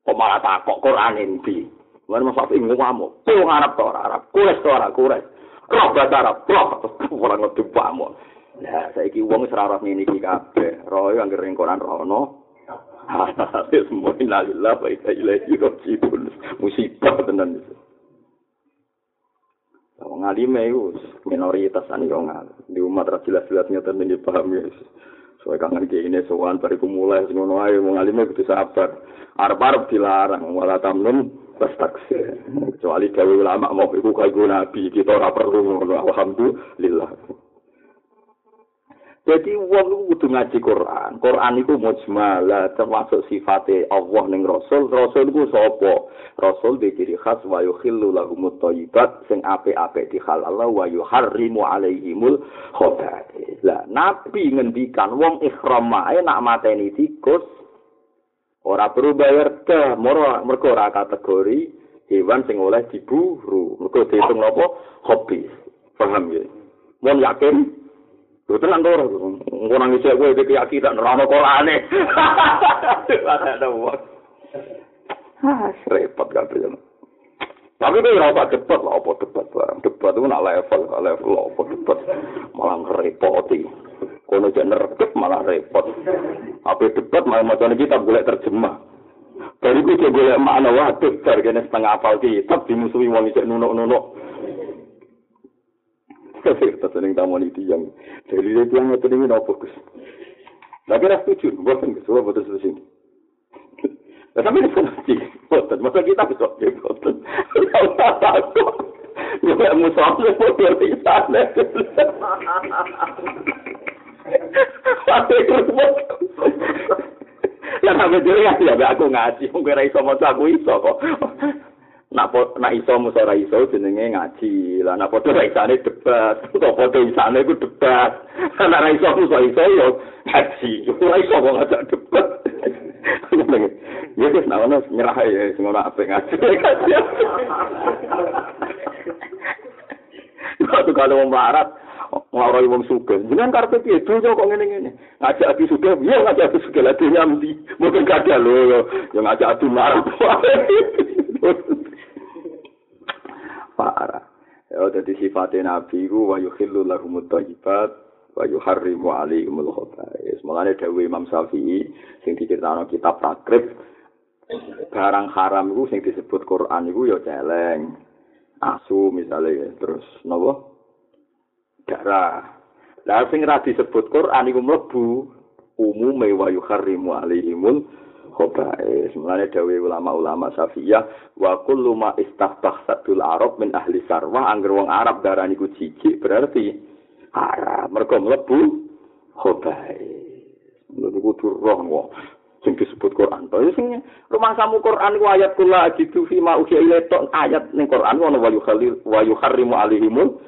Kok malah takok Quran endi? Lan Mas Safi ngamuk. Kowe Arab to Arab? Kures to ora kures? Bahasa Arab, roh <laughs> ora ngerti pamon. Ya, saiki wong wis ora ngene iki kabeh. Roh yo anggere ning Quran rono. <laughs> Wis rajiun. Musibah tenan iki. Wong alime iku minoritas ane yo Di umat ra jelas-jelas ngeten iki paham ya. Soale kangen ki ini sowan bariku mulai sing ngono ae wong alime kudu sabar. Arep-arep dilarang wala tamnun pas taksir. Kecuali gawe ulama mau iku kaya nabi, kita ora perlu alhamdulillah. Jadi wong kudu ngaji Quran. Quran iku mujmal, termasuk sifate Allah ning Rasul. Rasul iku sapa? Rasul di ciri khas wa yukhillu lahumut thayyibat sing apik-apik dihalal wa yuharrimu alaihimul khaba'ith. Lah nabi ngendikan wong ihram ae nak mateni tikus ora perlu bayar dah mergo ora kategori hewan sing oleh diburu mergo dihitung napa hobi paham ya mon yakin Lho tenan to ora engko nang isih kowe iki keyakinan ora ono Qur'ane <laughs> ada wong ah repot kabeh Tapi itu ya apa debat lah, apa debat barang. Debat itu nak level, level apa debat. Malah ngerepoti. Kono jek nerbet malah repot. Apa debat malah macam kita boleh terjemah. Dari itu dia boleh makna waduh, dari kena setengah apal kitab dimusuhi wong cek nunuk-nunuk. Sering tamu ini yang dari itu yang itu ini nopo gus. Lagi ras setuju, bukan gus, bukan setuju. Lah sampe iso ngaji. Boten, masa kita bisa nggih boten. Ora takut. Ya musuh lu foto di sana. Lah sampe dhewe ya aku ngaji, mung ora iso maca aku iso kok. Nak po, nak iso musa ora iso jenenge ngaji. Lah nak ra isane debat. <laughs> Kok padha isane ku debat. <laughs> Nak ra iso musa iso yo ngaji. Ora iso kok ngajak debat. <laughs> Ya wis nak ono nyerah ya sing ora apik ngaji. Kok kalau wong barat ngloroi wong sugih. Jenengan karepe piye donya kok ngene-ngene. Ngajak ati sugih, ya ngajak ati sugih lha dunya mesti. Mungkin kadal lho ya ngajak ati marah. Parah. Ya dadi sifatnya Nabi ku wa yukhillu lahumut thayyibat wa yuharrimu alaihimul khaba'is. Mulane dawuh Imam Syafi'i sing diceritakno kitab takrib barang haram iku sing disebut Quran iku ya celeng. asu misalnya terus nopo darah lah sing ra disebut Quran iku mlebu umume wa yuharrimu alaihimul khaba'is mulane dawuh ulama-ulama Syafi'iyah wa kullu ma istahbah sadul arab min ahli sarwa angger wong Arab darani ku jijik berarti haram. Mergo mlebu khaba'is niku durung wong sing disebut Quran. To sing rumah samu Quran ku ayat kula gitu fi ma uhi ilato ayat ning Quran ono wa yuharrimu alaihimul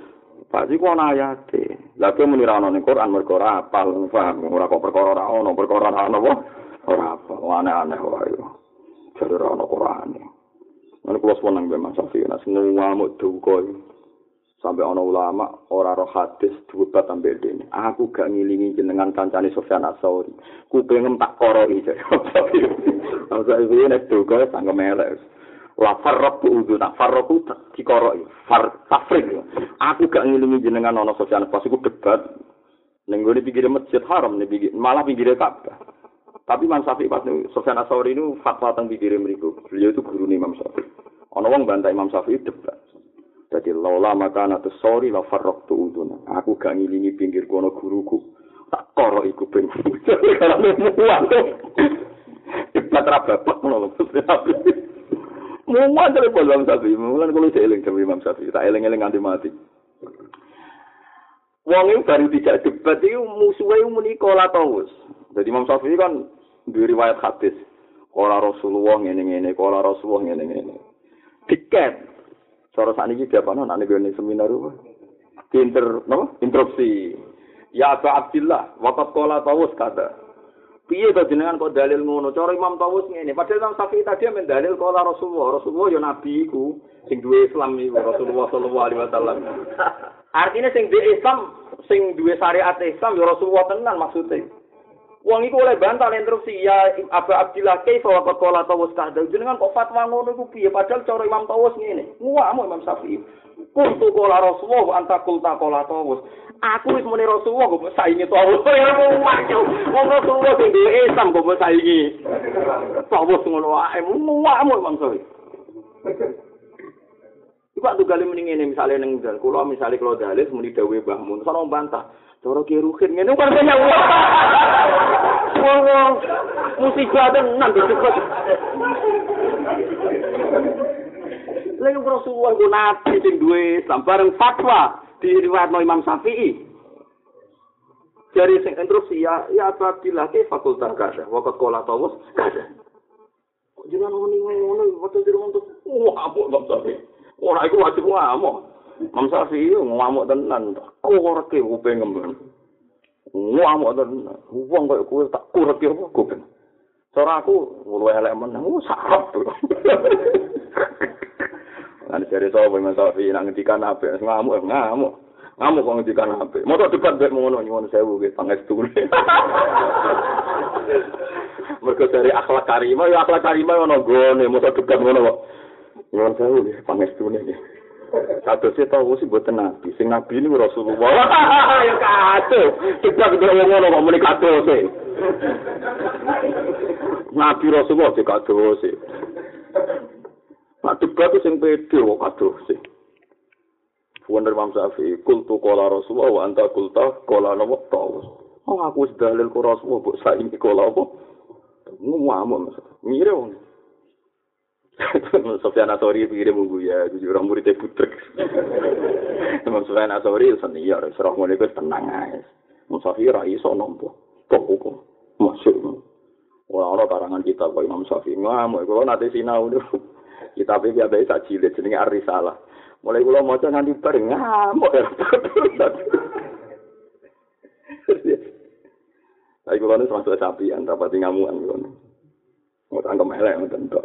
pasti ku ana ayate. Lah kowe muni ra ono ning Quran apal paham? Ora kok perkara ora ono perkara ora ono ora apal aneh-aneh wae. Jadi ora ono Quran. Mana kulo seneng be Mas Safi, nah seneng ngamuk duka sampai ana ulama ora roh hadis debat sampai dene. Aku gak ngilingi jenengan kancane Sofyan Asauri. Ku pengen tak koroi Masa iki nek duka sang melek la farraq udu nak farraq di koroi far tafrik. Aku gak ngilingi jenengan ana Sofyan pas iku debat. Ning gone pinggir masjid haram ning malah pinggir Ka'bah tapi Imam Syafi'i pas Sofyan Asauri ini fatwa tentang pinggir mriku beliau itu guru Imam Syafi'i ana wong bantah Imam Syafi'i debat Jadi laula maka natu sorry la farrok tu udun. Aku gak ngilingi pinggir kono guruku. Tak koro iku ping. Karena muat. Ibat rabapak menolong. Muat dari pol Imam Syafi'i. Mulan kalau saya eling sama Imam Syafi'i. Tak eling-eling nganti mati. Wong itu baru tidak debat itu musuhnya muni kola tawus. Jadi Imam Syafi'i kan di riwayat hadis. Kola Rasulullah ngene-ngene, kola Rasulullah ngene-ngene. Tiket Cara siapa nih? Nanti gue seminar apa? Inter, no? Interupsi. Ya Abu Abdillah, wakat kola tawus kata. Piye to jenengan kok dalil ngono? Cara Imam Tawus ngene. Padahal Imam Syafi'i tadi men dalil kola Rasulullah. Rasulullah ya nabi iku sing duwe Islam iku Rasulullah sallallahu alaihi wasallam. <laughs> Artinya sing duwe Islam, sing duwe syariat Islam ya Rasulullah tenan maksudnya. Wong iku oleh bantah interupsi ya Abu Abdillah kaifa wa qad qala tawus kahda. Jenengan kok fatwa ngono iku piye padahal cara Imam Tawus ngene. Nguwamu Imam Syafi'i. Kuntu qala Rasulullah anta qulta qala tawus. Aku wis muni Rasulullah kok saingi tawus. <laughs> Ya maju. Wong Rasulullah sing duwe Islam kok saingi. Tawus ngono wae. Nguwamu Imam Syafi'i. Iku tuh gali mending ini misalnya neng dan kulo misalnya kalau dalil muni dawe bahmun, sono bantah. Cara ki ruhin ngene kan banyak wong. Wong musibah tenan disebut. Lha Rasulullah ku nabi sing duwe sambareng fatwa di Imam Syafi'i. Dari sing instruksi ya ya Abdillah ke fakultas kada, wakat kola tawus kada. Jangan ngomong ngono, waktu di rumah tuh, wah, apa Imam Syafi'i? Ora iku wajib ngamuk. Imam Syafi'i ngamuk tenan. Kureke kuping ngemben. Ngamuk tenan. Wong koyo kowe tak kureke apa kuping. Cara aku luwe elek meneh, sarap. Lan jare sapa Imam Syafi'i nang ngendikan apik ngamuk ngamuk. Ngamuk kok ngendikan apik. Moto debat mek ngono nyuwun sewu ge pangestu. Mergo dari akhlak karimah, ya akhlak karimah ono gone, moto debat ngono kok. Nyuwun sewu ge pangestu niki. Kado sih tau sih buat nabi, sing nabi ini Rasulullah. <laughs> Ya kado, kita kita ngomong ngomong muni kado sih. Nabi Rasulullah sih kado sih. Nah debat itu sing pede kok kado sih. Wonder Imam Syafi'i, kultu kola Rasulullah, wa anta kulta kola nama tawus. Oh aku wis dalil ku Rasulullah, bu saingi kola apa? Ngomong, ngire wong. <laughs> Sofyan Asori pikirnya munggu ya, jadi orang muridnya butrek. <laughs> Imam Sofyan Asori seni ya, serah mulai gue tenang aja. Musafi rai so nompo, pokok masuk. Orang-orang karangan kita kok Imam Syafi'i ngamuk, kalau nanti sinau dulu. <laughs> Kita biar biasa tak jilid, jadi arisalah. Mulai kalau mau nanti bareng ngamuk ya. Tapi kalau ini termasuk sapi, antara pati ngamuan. Mau tangkap melek, mau tentu.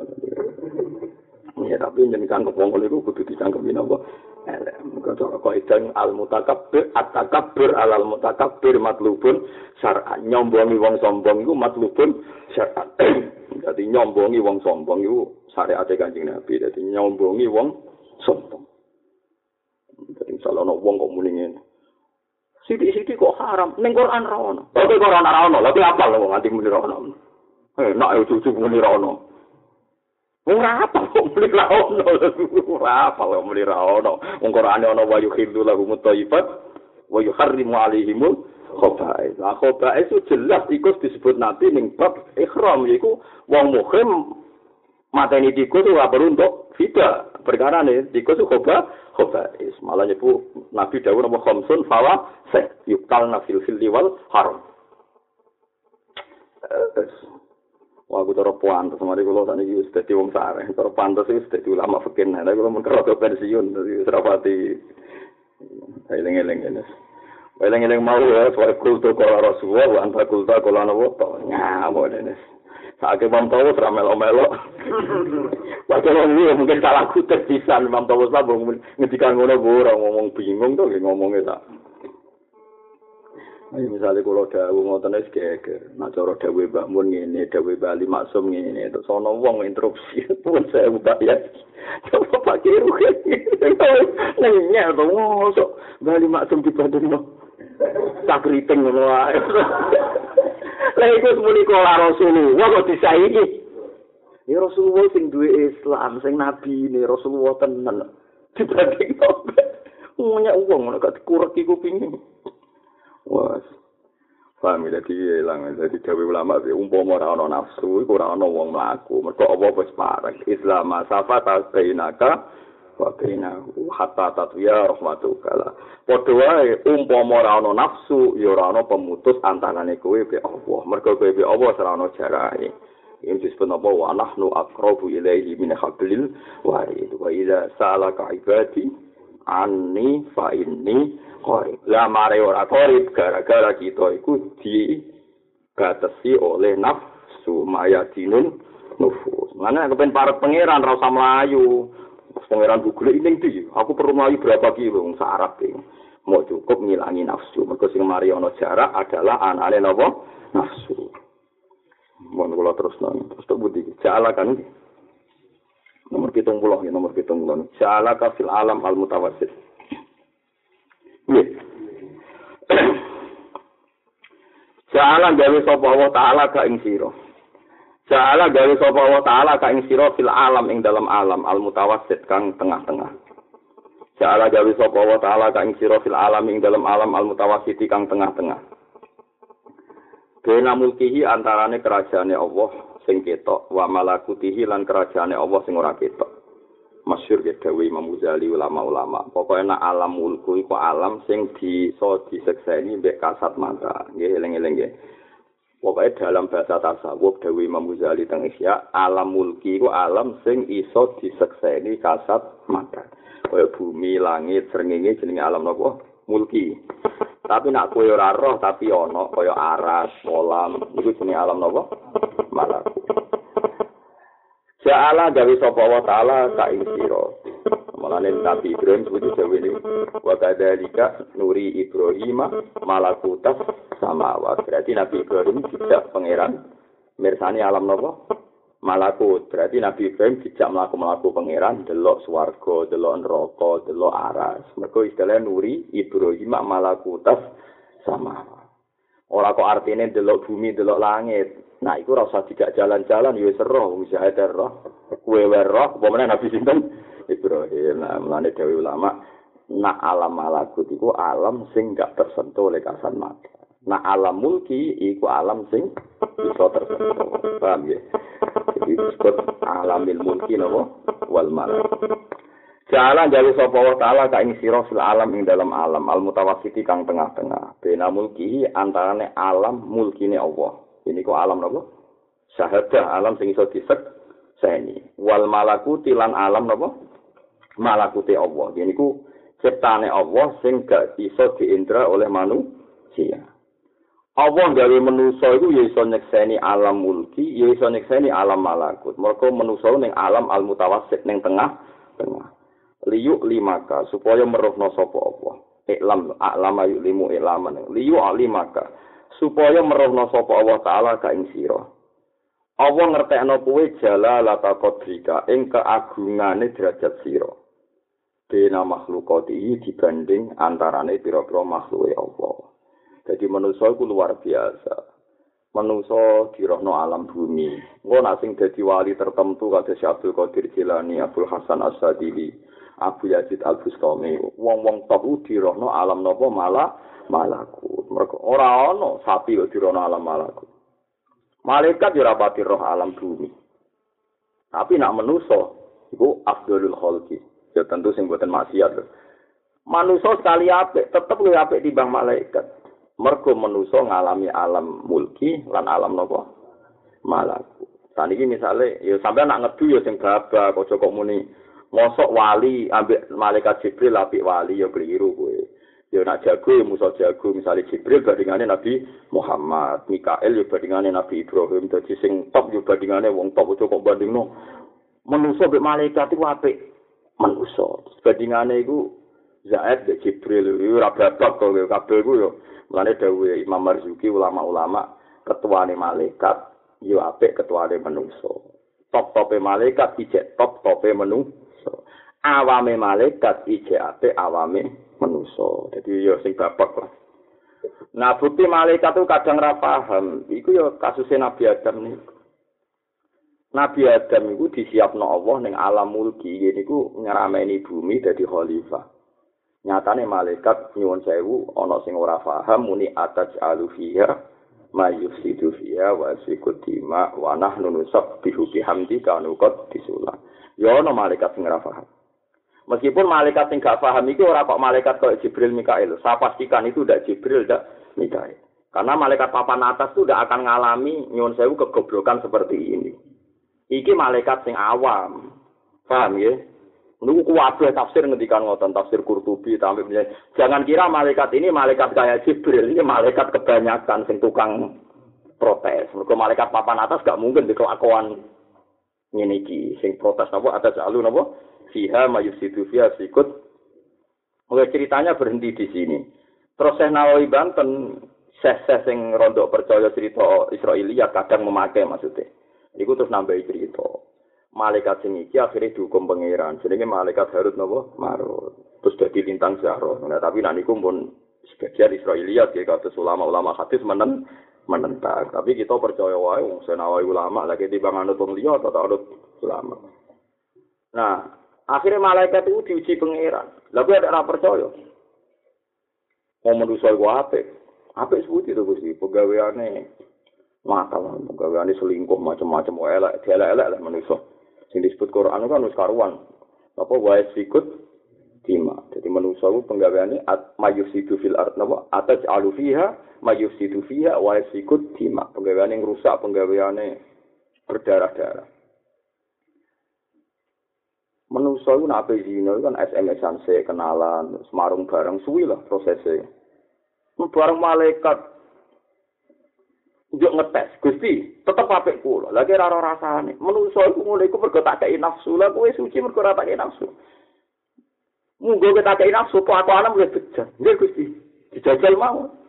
Ya tapi jeneng cangkem wong niku kudu dicangkemi napa? Elek. Muga cara kaidah al mutakabbir at takabbur alal mutakabbir matlubun syar'an. Nyombongi wong sombong iku matlubun syar'an. Dadi <clears throat> nyombongi wong sombong iku syariat Kanjeng Nabi. Dadi nyombongi wong sombong. Dadi salah ono wong kok muni ngene. Sidi-sidi kok haram ning Quran ra ono. Kok Quran ra ono, lha apa lho nganti muni ra ono. Eh, nak yo cucu muni ono. Ora apa muni ra ono. Ora apa muni ra ono. Wong Qur'ane ono wa yuhillu lahum thayyibat wa yuharrimu alaihim khaba'is. Lah khaba'is jelas iku disebut Nabi ning bab ihram yaiku wong muhrim mateni tikus ora perlu untuk fida. Perkara ne tikus itu khoba khaba'is. Malah nyepu Nabi dawuh nama khamsun fawa se yukal nafil fil wal haram. Wah, aku cara pantas, mari kalau saat ini sudah di wong sare, cara pantas itu sudah di ulama fakir, nah, kalau mengkerok ke pensiun, jadi serapati, eling-eling ini. Eling-eling mau ya, soal kultu kola Rasulullah, wa anta kulta kola nawa, nyamuk ini. Saatnya Imam Tawus ramelo-melo. <laughs> Padahal ini mungkin salah kutip bisa, Imam Tawus lah, ngedikan ngono, ngomong bingung tuh, ngomongnya tak. Ayo misalnya kalau dawu ngoten wis geger, nak cara dawe Mbak Mun ngene, dawe Bali Maksum ngene, terus ana wong interupsi pun saya bayar. Coba pakai rugi. Nanya to mosok Bali Maksum dibandingno. Tak kriting ngono wae. Lah iku muni kala Rasulullah kok disaiki. Ya Rasulullah sing duwe Islam, sing nabi ne Rasulullah tenan. Dibandingno. Ngono wong ngono kok dikurek iku pingin. Wah. Paham ya, jadi hilang. Jadi dawe ulama, umpama ora ana nafsu, iku ora ana wong mlaku. Mergo apa wis parek. Islam safa tabainaka wa bainahu hatta tatwiya rahmatuka. Padha wae umpama ora ana nafsu, ya ora ana pemutus antarane kowe be Allah. Mergo kowe be Allah ora ana jarane. Ini disebut apa? Wa nahnu akrabu ilaihi min hablil warid. Wa idza sa'alaka ibadi anni fa inni korib. Lah mare ora korib gara-gara kita iku batasi oleh nafsu mayadinun nufus. Mana kepen para pangeran ra usah mlayu. Pangeran Google ini di, aku perlu melayu berapa kilo, wong sarap Mau cukup ngilangi nafsu. Mereka sing mari ana jarak adalah anane napa? Nafsu. Mohon kula terus nang. Terus tak budi. Jala kan. Nomor pitung puluh, ya, nomor pitung puluh. Jala kafil alam al mutawasid. Ja'ala gawe sapa Allah taala ka ing sira. Ja'ala gawe sapa Allah taala ka ing sira fil alam ing dalam alam al mutawassit kang tengah-tengah. Ja'ala gawe sapa Allah taala ka ing sira fil alam ing dalam alam al mutawassit kang tengah-tengah. Bena mulkihi antarane kerajaane Allah sing ketok wa malakutihi lan kerajaane Allah sing ora ketok. Masyur ya Dewi Imam Ghazali ulama-ulama. Pokoknya nak alam mulku iku alam sing bisa disekseni mbek kasat mata. Nggih eling-eling nggih. Pokoknya dalam bahasa tasawuf Dewi Imam Ghazali teng alam mulki iku alam sing iso disekseni kasat mata. Kaya bumi, langit, srengenge jenenge alam napa? Mulki. Tapi nak kowe ora roh tapi ana kaya aras, kolam, iku jenenge alam napa? Malakut. Ja'ala gawe sapa wa ta'ala ka ing sira. Mulane Nabi Ibrahim sebut jawe ini wa kadzalika nuri Ibrahim malakutas samawat. Berarti Nabi Ibrahim tidak pangeran mirsani alam napa? Malakut. Berarti Nabi Ibrahim tidak melaku-melaku pangeran delok swarga, delok neraka, delok aras. Mergo istilah nuri Ibrahim malakutas samawat. Ora kok artine delok bumi, delok langit. Nah, iku rasa tidak jalan-jalan, ya seroh, bisa ada roh. Kue roh, apa Nabi Sinten? Ibrahim. Nah, mulanya Dewi Ulama, nak alam malakut itu alam sing gak tersentuh oleh kasat mata. Nah, alam mulki iku alam sing bisa tersentuh. Paham ya? Jadi disebut alamil mulki nopo wal malakut. Jalan jauh sapa wa taala ka ing sira fil alam ing dalam alam al mutawassiti kang tengah-tengah. Bena mulki antarane alam mulkine Allah. ini kok alam napa? Syahadah alam sing iso disek seni wal malakuti lan alam napa? Malakuti Allah. Ini ku ciptane Allah sing gak iso diindra oleh manusia. Allah gawe manusa iku ya iso nyekseni alam mulki ya iso nyekseni alam malakut. Mergo manusa ning alam al mutawassit ning tengah liyuk limaka supaya meruhna sapa Allah iklam alam ayu limu ilaman liyuk limaka supaya merohno sapa Allah taala ka ing sira. Allah ngertekno kowe jala lata qadrika ing keagungane derajat sira. Dena makhlukati dibanding antarane pira-pira makhluke Allah. Jadi manusia itu luar biasa. manusa dirohno alam bumi. Engko nak sing dadi wali tertentu kados Abdul Qadir Jilani, Abdul Hasan As-Sadili, Abu Yazid Al-Bustami, wong-wong top dirohno alam napa malah malakut. Mergo ora ana sapi kok dirohno alam malakut. Malaikat yo ora pati roh alam bumi. Tapi nak manusa iku afdalul khalqi. Ya tentu sing boten maksiat lho. Sekali apik, tetep luwih apik timbang malaikat. mergo manusa ngalami alam mulki lan alam napa malaku saniki misale ya sampean nak ngedu ya sing aja kok muni mosok wali ambek malaikat jibril apik wali ya keliru kowe. Ya nak jago ya musa jago. Misale jibril bandingane nabi Muhammad Mikael ya bandingane nabi Ibrahim. Dadi sing top ya bandingane wong top aja kok bandingno. Manusa mbek malaikat iku apik manusa. Bandingane iku Zaid be Jibril. Ora babak kok kabeh ku yo. Mulane dawuhe Imam Marzuki ulama-ulama ketuane malaikat yo apik ketuane manungsa. Top-tope malaikat ijek top-tope manungsa. Awame malaikat ijek apik awame manungsa. Dadi yo sing bapak lah. Nah, bukti malaikat itu kadang ra paham. Iku yo kasusnya Nabi Adam nih. Nabi Adam itu disiapno Allah ning alam mulki niku ngerameni bumi dadi khalifah. nyatane malaikat nyuwun sewu ana sing ora paham muni ataj alufiya mayusidu fiya wa sikudima wa nahnu nusabbihu bihamdi kanu qad disula ya ana malaikat sing ora paham. Meskipun malaikat sing gak paham iki ora kok malaikat kok Jibril Mikail. Saya pastikan itu udah Jibril udah Mikail. Karena malaikat papan atas itu udah akan ngalami nyuwun sewu kegoblokan seperti ini. Iki malaikat sing awam. Paham ya? Niku kuwabe tafsir ngendikan ngoten tafsir Qurtubi tambe jangan kira malaikat ini malaikat kayak Jibril, ini malaikat kebanyakan sing tukang protes. Mergo malaikat papan atas gak mungkin dikelakuan ngene iki sing protes apa atas alun apa fiha mayusidu fiha sikut. Oke ceritanya berhenti di sini. Saya Nawawi Banten seh-seh sing rondok percaya cerita Israelia kadang memakai maksudnya. Iku terus nambahi cerita. malaikat sing iki akhire dihukum pangeran jenenge malaikat Harut napa Marut terus dadi lintang Zahra nah, tapi nek niku pun sebagian Israeliat ya kados ulama-ulama hadis menen menentang. Tapi kita percaya wae wong senawi ulama lagi di bang anut wong liya atau anut ulama nah akhirnya malaikat itu diuji pangeran. Lalu ada ora percaya. Mau manusia iku apik. Apik sebuti itu Gusti? Pegaweane makal pegaweane selingkuh macam-macam elek elek-elek lah manusia. Sing disebut Quran kan wis karuan. Apa wae sikut tima. Jadi manusia itu penggaweane mayusidu fil ard napa ataj alu fiha mayusidu fiha wae sikut tima. Penggaweane ngrusak penggaweane berdarah-darah. Manusia itu nape zina kan SMS-an kenalan, semarung bareng suwi lah prosesnya. Bareng malaikat njuk ngetes Gusti tetep apik kula lagi ora rasane menungso iku mulai iku mergo tak kei nafsu lah kowe suci mergo tak kei nafsu munggo kita kei nafsu po aku alam wis bejat nggih Gusti dijajal mau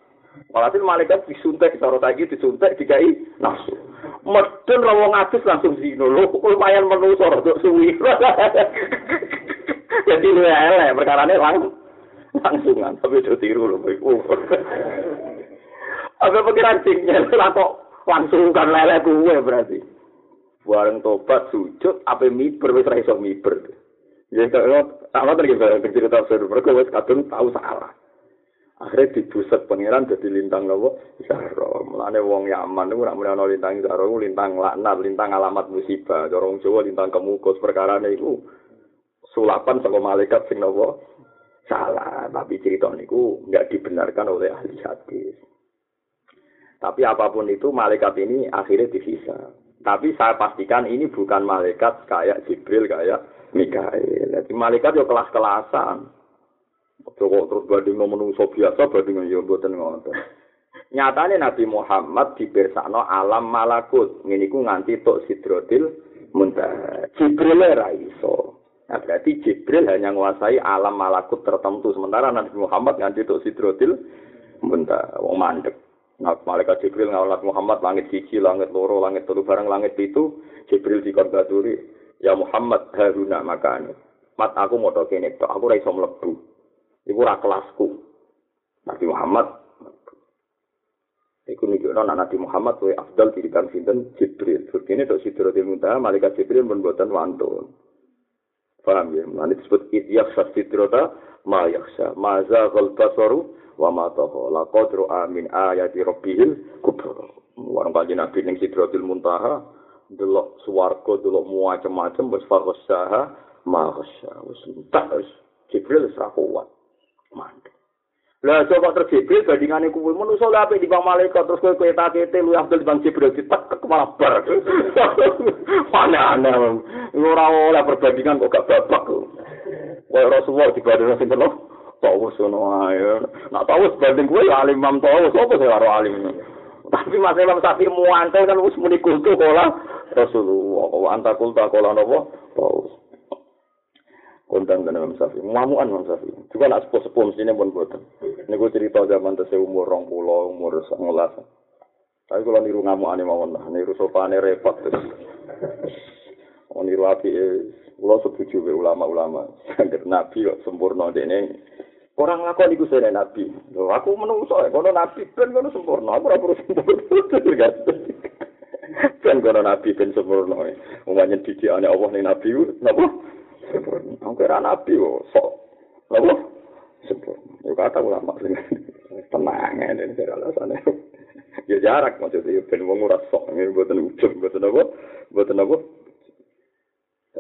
Walhasil malaikat disuntik cara saiki disuntik dikai nafsu. Medun ra wong adus langsung zina. Lho lumayan menungso rada suwi. <laughs> Jadi lu elek perkarane langsung langsungan tapi do tiru lho iku. Apa pikiran lah kok langsung kan lele kuwe berarti. Bareng tobat sujud apa miber wis ra iso miber. Ya kok sama tadi kita cerita seru mereka wis kadung tahu salah. Akhirnya dibuset pangeran jadi lintang nopo Zahra. Mulane wong Yaman niku ora mulane lintang Zahra lintang laknat, lintang alamat musibah. Dorong Jawa lintang kemukus perkara niku sulapan saka malaikat sing nopo salah. Tapi cerita niku nggak dibenarkan oleh ahli hadis. Tapi apa pun itu malaikat ini akhirnya divisa. Tapi saya pastikan ini bukan malaikat kayak Jibril, kayak Mikael. Jadi malaikat yo kelas-kelasan. Coba terus banding menungso biasa banding yo mboten ngoten. Nyatane Nabi Muhammad dibersakno alam malakut. Ngene iku nganti tok sidrotil muntah. Jibril ora iso. Nah, berarti Jibril hanya menguasai alam malakut tertentu. Sementara Nabi Muhammad nganti tok sidrotil muntah. Wong mandek. Nah, malaikat Jibril ngawlat Muhammad langit siji, langit loro, langit telu barang langit itu Jibril dikorbaturi. Ya Muhammad Haruna makanya. Mat aku mau kene tok, aku ora iso mlebu. Iku ora kelasku. Nabi Muhammad Iku nunjukno anak Nabi Muhammad luwih afdal tinimbang sinten Jibril. Begini tok Sidratul Muntaha malaikat Jibril pun boten wantun. Paham ya? Nanti disebut idyak sidrata ma yakhsha. Ma zaghal basaru wa ma taha. Laqad amin ayati rabbihil kubra. Warang kanjeng Nabi ning Sidratul Muntaha delok swarga, delok macam-macam wis faghsaha ma ghasya. Wis entak wis Jibril wis kuat. Mantap. Lah coba terus Jibril bandingane kuwi manusa lha apik dibang malaikat terus kowe kowe takete lu Abdul <laughs> bang Jibril ditek malah bar. Aneh-aneh. Ora oleh perbandingan kok gak babak. Kowe Rasulullah dibandingno sinten lho? Tawus ngono ae. Nak tawus banding kowe alim mam tawus apa sing karo alim. Tapi Mas Imam Syafi'i muantel kan wis muni kultu kala Rasulullah. Anta kulta kala napa? Tawus. kondang kan Imam Syafi'i. Mamuan Imam Syafi'i. Juga nak sepuh-sepuh mestinya pun boten. Ini gue cerita zaman tese umur rong pulau, umur ngolas. Tapi kalau niru ngamuan mawon lah, niru sopane repot terus. Oh niru api, kalau setuju be ulama-ulama. Sangger Nabi kok sempurna ini. Orang ngakon iku sene Nabi. Loh, aku menungso ya, kono Nabi ben kono sempurna. Aku perlu sempurna. Ben kono Nabi ben sempurna. Umumnya didikane Allah ning Nabi, napa? sempurna. Angke ra nabi kok sok. Apa? Sempurna. Yo kata ulama sing tenang ngene iki alasane. Ya jarak maksudnya ben wong ora sok ngene mboten ujug mboten apa? Mboten apa?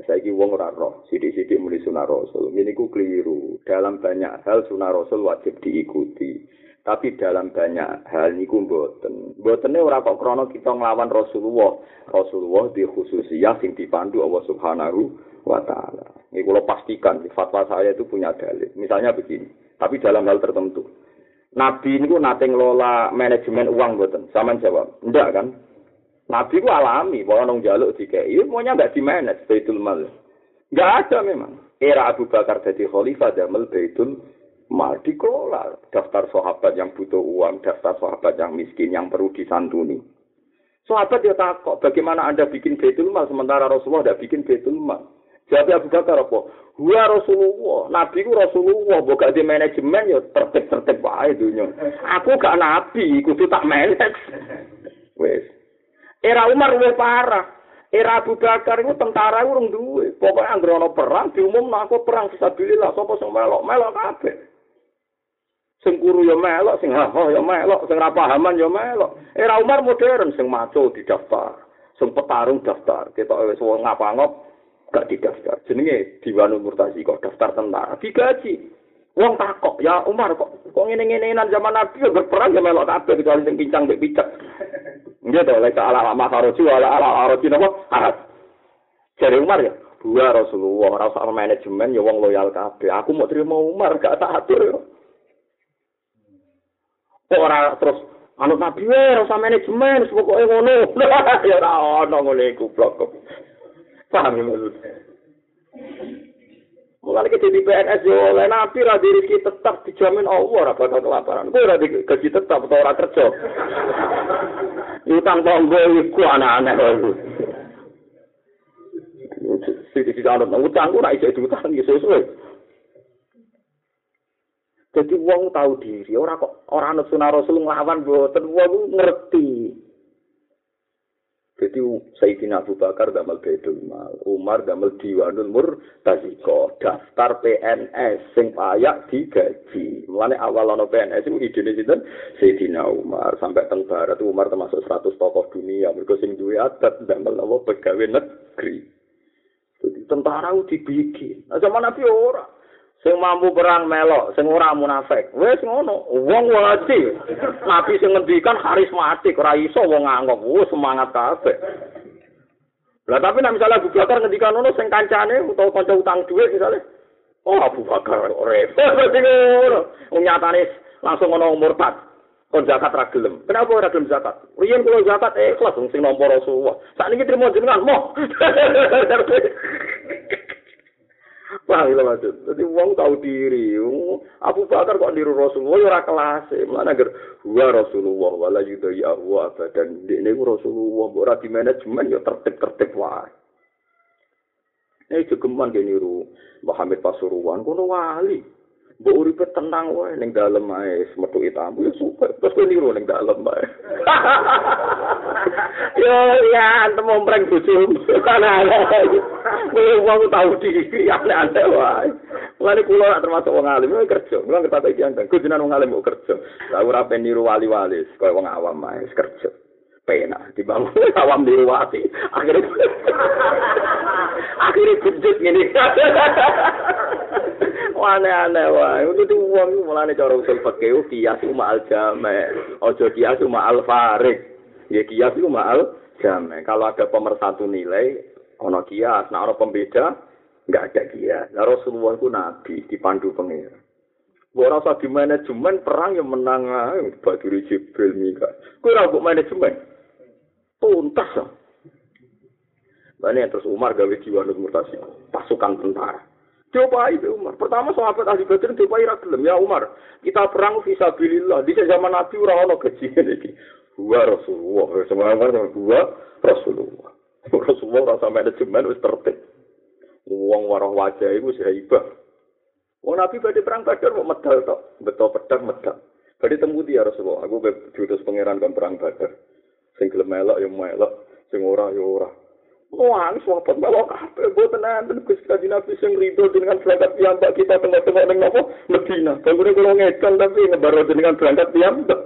Saiki wong ora roh, sithik-sithik muni sunah rasul. Ngene iku keliru. Dalam banyak hal sunah rasul wajib diikuti. Tapi dalam banyak hal niku mboten. Mbotene ora kok krana kita nglawan Rasulullah. Rasulullah di khususiyah sing dipandu Allah Subhanahu wa taala. Ini kalau pastikan fatwa saya itu punya dalil. Misalnya begini, tapi dalam hal tertentu. Nabi ini nate ngelola manajemen uang buatan. Sama jawab, enggak kan? Nabi ku alami, bahwa nong jaluk ini semuanya enggak di manage baitul mal. Enggak ada memang. Era Abu Bakar jadi khalifah damel baitul mal dikelola daftar sahabat yang butuh uang, daftar sahabat yang miskin yang perlu disantuni. Sahabat dia takut, bagaimana anda bikin betul mal sementara Rasulullah tidak bikin betul mal. Jadi Abu Bakar apa? Huwa Rasulullah, Nabi ku Rasulullah, bukan di manajemen ya tertib-tertib wae dunya. Aku gak nabi, kudu tak manage. Wes. Era Umar luwih parah. Era Abu Bakar itu tentara urung duwe. Pokoknya anggere ana perang diumum aku perang fisabilillah sapa sing melok melok kabeh. Sing kuru ya melok, sing haho ya melok, sing ra pahaman ya melok. Era Umar modern sing maco didaftar, sing petarung daftar. Kita wis wong ngapa-ngop gak didaftar. Jenenge Diwanul Murtazi kok daftar tentara, digaji. Wong takok, ya Umar kok kok ngene-ngenenan zaman Nabi ya berperang ya melok kabeh kecuali sing pincang mbek picek. Nggih to, lek ala ala maharoji ala ala aroji napa? Arab. Jare Umar ya, dua Rasulullah ora usah manajemen ya wong loyal kabeh. Aku mau terima Umar gak tak atur ora terus anut nabi wae ora usah manajemen pokoke ngono <laughs> ya ora ono ngene iku blok paham ya maksud Mulai kita di PNS yo oleh nabi ra diri tetap dijamin Allah ora bakal kelaparan. Kowe ora gaji tetap atau ora kerja. Utang tonggo iku anak-anak lho. Sing dijanut utang ku ra iso diutang iso suwe. Jadi wong tahu diri, ora kok ora ana sunah Rasul nglawan mboten wong ngerti. Jadi Sayyidina Abu Bakar damel Baitul Mal, Umar damel Diwanul Murtaziko, daftar PNS sing payak digaji. Mulane awal ana PNS itu idene sinten? Sayyidina Umar sampai teng barat Umar termasuk 100 tokoh dunia mergo sing duwe adat damel apa pegawai negeri. Jadi tentara dibikin. Nah, zaman Nabi ora. Sing mampu perang melok, sing ora munafik. Wis ngono, wong wajib. Nabi sing ngendikan karismatik, ora iso wong nganggep, wis semangat kabeh. Lah tapi nek misalnya Abu Bakar ngendikan ngono sing kancane utawa kanca utang dhuwit misalnya, oh Abu Bakar repot <laughs> berarti ngono. Wong nyatane langsung ngono murtad. Kon zakat ra gelem. Kenapa ora gelem zakat? Riyen kula zakat ikhlas sing nampa Rasulullah. Sakniki trimo jenengan moh. <laughs> Wah, itu maksud. Jadi wong tahu diri. Abu Bakar kok niru Rasulullah ya ora kelas. Mulane agar wa Rasulullah wala yudai ahwa dan ini Rasulullah ora di manajemen ya tertib-tertib wae. Ini jogeman ke niru Muhammad Pasuruan kono wali. Mbok uripe tenang wae ning dalem ae metuki tamu ya suka. Terus kowe niru ning dalem ae. <laughs> Yo ya antem ompreng bojomu. Ana-ana. Kowe wong tau diri aneh-aneh wae. Mulane kula termasuk wong alim kerja. Kula ngerti iki andang. Kudunan wong alim kok kerja. Lah ora ben niru wali-wali kaya wong awam ae kerja. Penak dibangun <laughs> awam niru wati. Akhirnya <laughs> akhirnya kejut ngene. <laughs> aneh-aneh wae. Itu wong mulane cara usul fikih kias ma'al jame. Ojo kias ma'al farik. Ya kias itu ma'al jame. Kalau ada pemersatu nilai ono kias, nah ono pembeda enggak ada kias. Nah Rasulullah itu nabi dipandu pengira. Ora usah di manajemen perang yang menang ae Baduri Jibril Mika. Ora mbok manajemen. Tuntas. Bane terus Umar gawe jiwa murtasi pasukan tentara. Coba itu Umar. Pertama sahabat ahli Badr coba ira gelem ya Umar. Kita perang fisabilillah. Di zaman Nabi ora ono gajian iki. Gua Rasulullah. Semangat gua Rasulullah. <laughs> Rasulullah rasa manajemen wis tertib. Wong warah wajah iku hebat. Wong Nabi badhe perang Badar kok medal tok. Beto pedang medal. Badhe temu dia Rasulullah. Aku diutus pangeran kon perang Badar. Sing gelem melok ya melok, sing ora ya ora. Wah, sahabat melok kabeh boten enten Gusti Kanjeng Nabi sing rido dengan berangkat piyambak kita tengok-tengok ning napa Medina. Bangunnya kula ngedon tapi ngebaro dengan berangkat piyambak.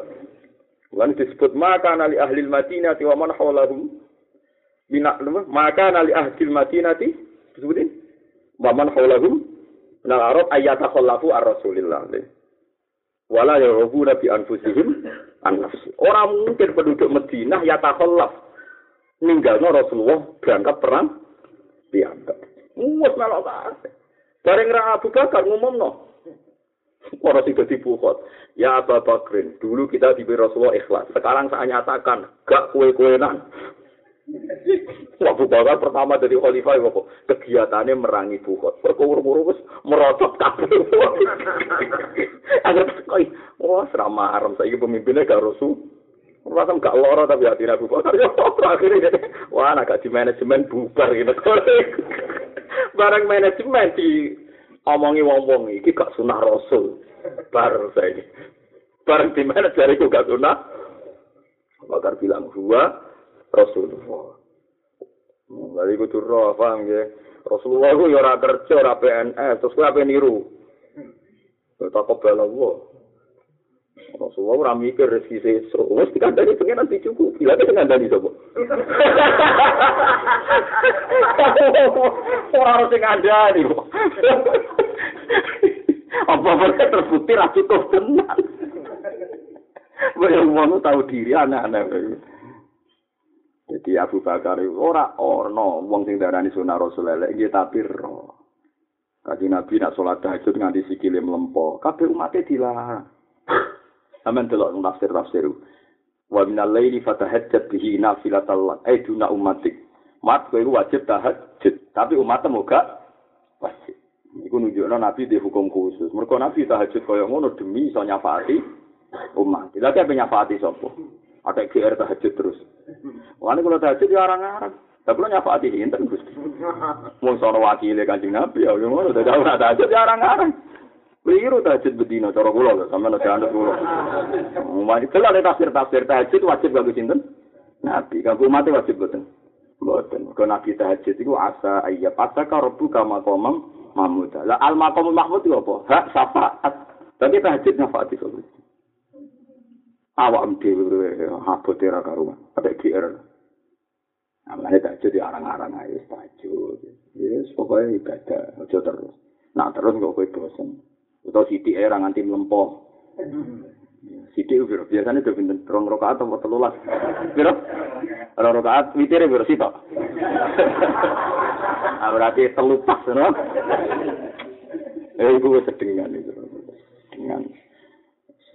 Lan disebut maka nali ahli Madinah wa man hawlahum minak maka nali ahli Madinah disebutin wa man hawlahum nal arab ayata khallafu ar rasulillah. Wala yarubuna bi anfusihim. Orang mungkin penduduk Madinah ya takhallaf ninggalno Rasulullah berangkat perang piyambak. Wes melok kabeh. Bareng ra Abu Bakar ngumumno. Ora sing dadi bukot. Ya Abu Bakrin, dulu kita di Rasulullah ikhlas. Sekarang saya nyatakan, gak kue-kuenan. Abu Bakar pertama dari khalifah kok kegiatannya merangi bukot. Perkuru-kuru wis merosot kabeh. Agar koi, wah serama haram saiki pemimpinnya gak Rasul. Rasa gak loro tapi hati Abu Bakar. Akhirnya wah anak di manajemen bubar gitu. Barang manajemen di omongi wong-wong iki gak sunah rasul. Bar saya Barang di mana dari itu gak sunah. Bakar bilang gua Rasulullah. Lalu itu roh, paham ya? Rasulullah itu ya ora kerja, ora PNS, terus gue apa niru? Tak kebal Allah. Rasulullah ora mikir rezeki sesuk. Wis dikandani pengen nanti cukup. Bila kita ngandani sapa? <laughs> Ora harus ngandani. Apa mereka terbukti ra cukup tenan. Wong wong tahu diri anak-anak. Jadi Abu Bakar itu ora orno wong sing darani sunah Rasulullah iki tapi ro. Kaji Nabi nak sholat tahajud nganti sikile melempo. Kabeh umatnya dilarang. <laughs> Aman delok tafsir tafsir. Wa minal laili fatahajjat bihi nafilatal lak. Eh duna umatik. Mat kowe wajib tahajud, tapi umatnya moga wajib. Iku nunjukno Nabi di hukum khusus. Mergo Nabi tahajud kaya ngono demi iso nyafaati umat. Lha kaya nyafaati sapa? Ada GR tahajud terus. Wani kalau tahajud ya arang-arang. Tapi lo nyafaati hinten Gusti. Wong sono wakile Kanjeng Nabi ya ngono dadi ora tahajud ya arang-arang. Keliru tahajud bedino, cara kula, sama nanti anda kula. Wajib selalu tafsir tafsir tahajud wajib gak sinten? Nabi, kanggo mati wajib betul. Betul. Kalau nabi tahajud itu asa ayat asa karobu kama komam mamuda. Lah al makomul mahmud itu apa? Hak syafaat. Tapi tahajud nyafaat itu. Awak dewe habot era karuan. Ada GR. Namanya tahajud di arang-arang aja tahajud. Yes, pokoknya ibadah. Ojo terus. Nah terus kok kowe bosen. Atau sidik era nganti melempoh. Sidik itu biasanya udah pinter rong rokaat atau telulas. Biro? Rong rokaat witirnya biro sitok. Nah, <laughs> berarti telupas, no? Eh, gue sedingan itu. Sedingan.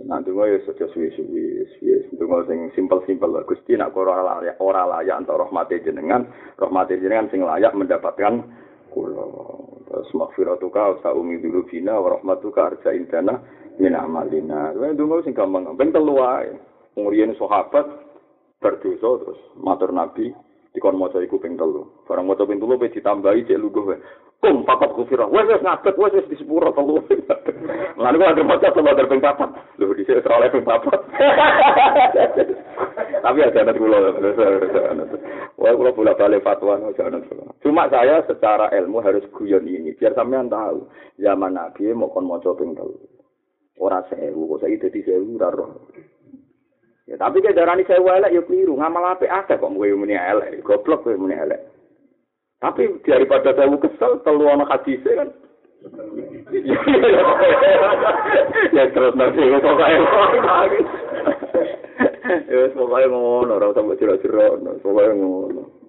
Nanti gue ya sudah suwi. Itu gue sing simpel-simpel lah. Gusti nak ora layak, ora layak antara rahmati jenengan, rahmati jenengan sing layak mendapatkan kulo. Terus makfiratuka sa umi dulu bina wa rahmatuka arja indana min amalina. Itu dungo sing gampang. Ben telu wae. Umurian sahabat berdosa terus matur Nabi dikon maca iku ping telu. Barang maca ping telu wis ditambahi cek luguh wae. Kum papat kufira wes wes ngabet wes wes di sepuro telu lalu gua ada maca sama dari ping papat. Di sini teroleh ping papat. <laughs> Tapi ada anak kula wah kula bolak balik fatwa jangan cuma saya secara ilmu harus guyon ini biar sampean tahu. Zaman nabi mau kon maca ping telu. Ora sewu kok saiki dadi sewu ora Ya, tapi kayak darani saya elek ya keliru, ngamal apa akeh kok gue muni elek, goblok gue muni elek. Tapi daripada saya kesel, telu anak hadis kan. <laughs> ya terus nanti gue pokoknya Ya pokoknya ngono, orang sampai cerah-cerah, pokoknya ngono.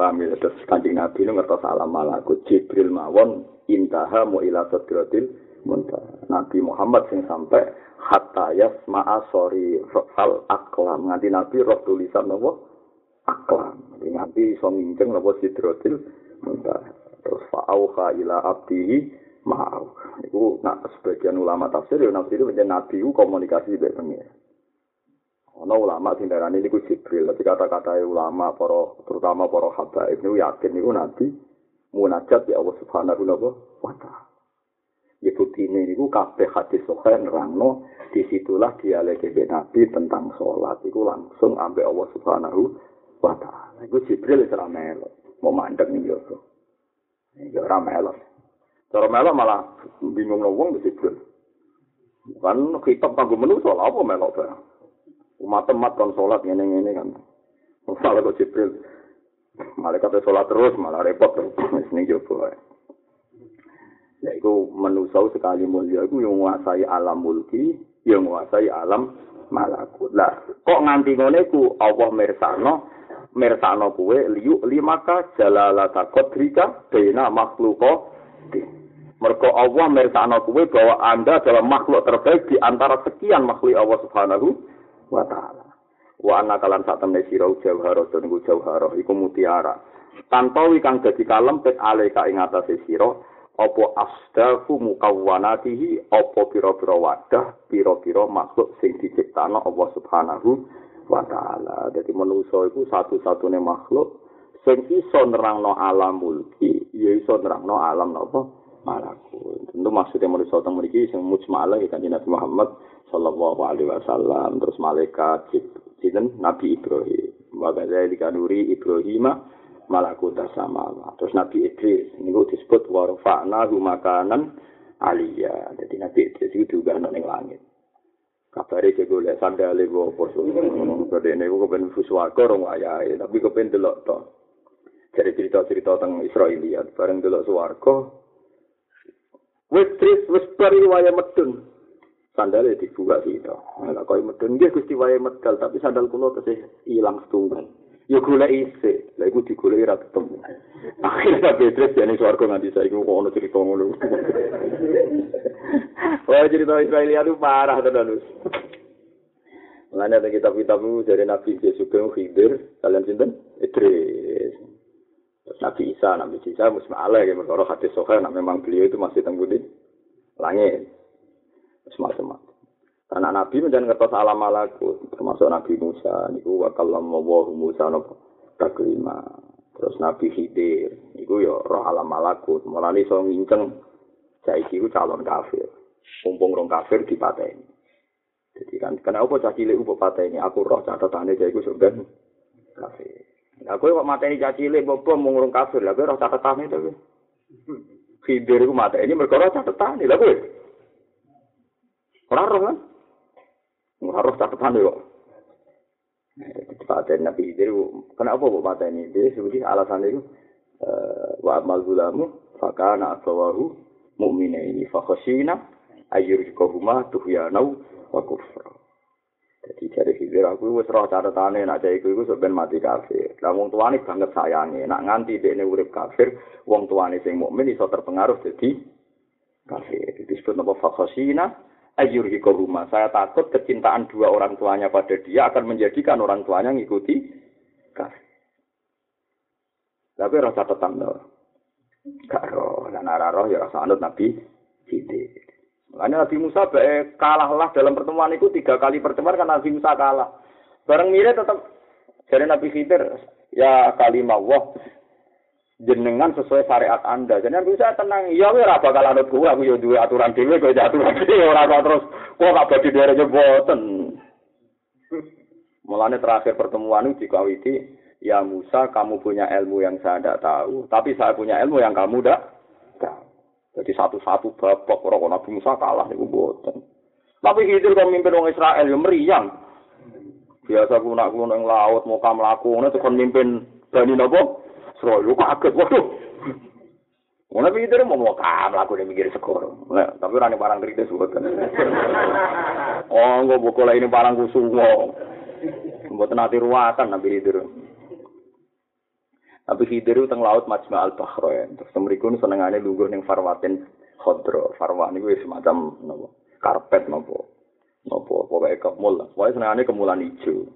Paham ya, terus kancing Nabi ini ngertos alam malakut Jibril mawon intaha mu ila sadratil muntah. Nabi Muhammad sing sampai hatta yasma'a sori hal aklam. Nganti Nabi roh tulisan nopo aklam. Nganti iso nginceng napa sidrotil muntah. Terus fa'auha ila abdihi ma'au. Iku nak sebagian ulama tafsir ya nafsir itu nabi komunikasi dengan pengira. Ono ulama sing darani niku Jibril, tapi kata-kata ulama para terutama para habaib niku yakin niku nabi munajat ya Allah Subhanahu wa taala. Ya bukti ini niku kabeh hadis sahih nerangno disitulah dialek Nabi tentang sholat itu langsung ambek Allah Subhanahu wa taala. Iku Jibril ora melok, mau mandek ning yo. Ya ora melok. Cara melok malah bingung wong Jibril. Kan kitab kanggo menungso lha apa melok ta? Umat-umat kon sholat ngene-ngene kan. Masalah kok Jibril. Malaikat sholat terus malah repot terus ning yo yaitu menusau sekali mulia itu yang menguasai alam mulki yang menguasai alam malakut. Lah kok nganti ngene ku Allah mirsano mirsano kuwe liu limaka jalalata kodrika bena makhluko mergo Allah mirsano kuwe bahwa anda adalah makhluk terbaik di antara sekian makhluk Allah subhanahu wa ta'ala. Wa anna kalan sak temne sira jauhara dan jauhara iku mutiara. Tanpa kang dadi kalem pet aleka ing atase sira apa asdafu mukawwanatihi apa pira-pira wadah pira-pira makhluk sing diciptakno Allah Subhanahu wa taala. Dadi manusa iku satu-satunya makhluk sing iso nerangno alam mulki, ya iso nerangno alam napa malakut. Tentu maksudnya manusa teng mriki sing mujmalah ya Nabi Muhammad sallallahu alaihi wasallam terus malaikat jinten Nabi Ibrahim. Wa kadzalika nuri Ibrahim malakut sama terus Nabi Idris ini disebut warfa'na makanan aliyah. Jadi Nabi Idris itu juga ada langit. Kabari saya boleh sandali gue apa jadi ini gue kepen fuswarga orang ayah tapi kepen delok to. Jadi cerita-cerita tentang Israeliat bareng delok suwarga wis tris wis bari waya medun. Sandalnya dibuka sih itu nah kau medun? Dia gusti waya medal tapi sandal kulo tesih hilang setunggal ya gula isi lah iku digoleki ra ketemu akhirnya Petrus jane swarga nganti saiki kok ono cerita ngono Wah cerita <laughs> Israel itu parah tenan Mulane ada kitab-kitab dari Nabi Yesus bin Khidir, kalian sinten? Idris. Nabi Isa, Nabi Isa mus malah ya mergo hadis sahih nah memang beliau itu masih tenggu di langit. Semacam Karena Nabi menjadi ngertos alam malakut, termasuk Nabi Musa, niku wa kallam wa Musa nopo taklima. Terus Nabi Khidir, niku ya roh alam malakut, mulane iso nginceng saiki ku calon kafir. Mumpung rong kafir dipateni. Jadi kan kenapa cah cilik ku pateni? Aku roh catatane iku sampean kafir. Lah kowe kok mateni cah cilik bobo mung rong kafir, lah kowe roh catatane to. Khidir ku mateni mergo roh catatane. Lah kowe Ora roh kan? Harus catatan kok. Paten Nabi Idris, kenapa paten ini? Dia seperti alasan itu, wa amal gulamu, fakana asawahu mu'mina ini, fakhosina, ayyurikohuma tuhyanau wa kufra. Jadi dari hidir aku wis roh catatane nak cah iku sampeyan mati kafir. Lah wong tuane banget sayange, nak nganti dekne urip kafir, wong tuane sing mukmin iso terpengaruh jadi kafir. Disebut napa fakhosina ayurhiko rumah. Saya takut kecintaan dua orang tuanya pada dia akan menjadikan orang tuanya ngikuti kasih. Tapi rasa tetap no. Gak roh. Dan roh ya rasa anut Nabi Sidik. Makanya Nabi Musa baik kalahlah dalam pertemuan itu tiga kali pertemuan karena Nabi Musa kalah. Bareng mirip tetap dari Nabi Khidir ya kalimah wah jenengan sesuai syariat Anda. Jadi Nabi Musa tenang, iya kowe ora bakal anut aku yo duwe aturan dhewe kowe aturan dhewe ora kok terus kok gak bagi dhewe boten. Mulane terakhir pertemuan itu dikawiti, ya Musa kamu punya ilmu yang saya tidak tahu, tapi saya punya ilmu yang kamu tidak. Jadi satu-satu babak orang Nabi Musa kalah niku boten. Tapi Khidir kok mimpin orang Israel yo meriang. Biasa kunak kuno yang laut mau kam laku, itu kon mimpin Bani Nopo, Sroyo kaget, waduh. Mana pikir mau mau kam laku dia mikir sekor. Tapi rani barang kritis buat kan. Oh, nggak buku ini barang kusumo. Buat nanti ruatan nabi itu. Tapi Khidir itu teng laut Majma al Bahrain. Terus mereka senengannya lungguh neng Farwatin Khodro. Farwan itu semacam nopo karpet nopo. Nopo pokoknya kemul. Pokoknya senengannya kemulan hijau.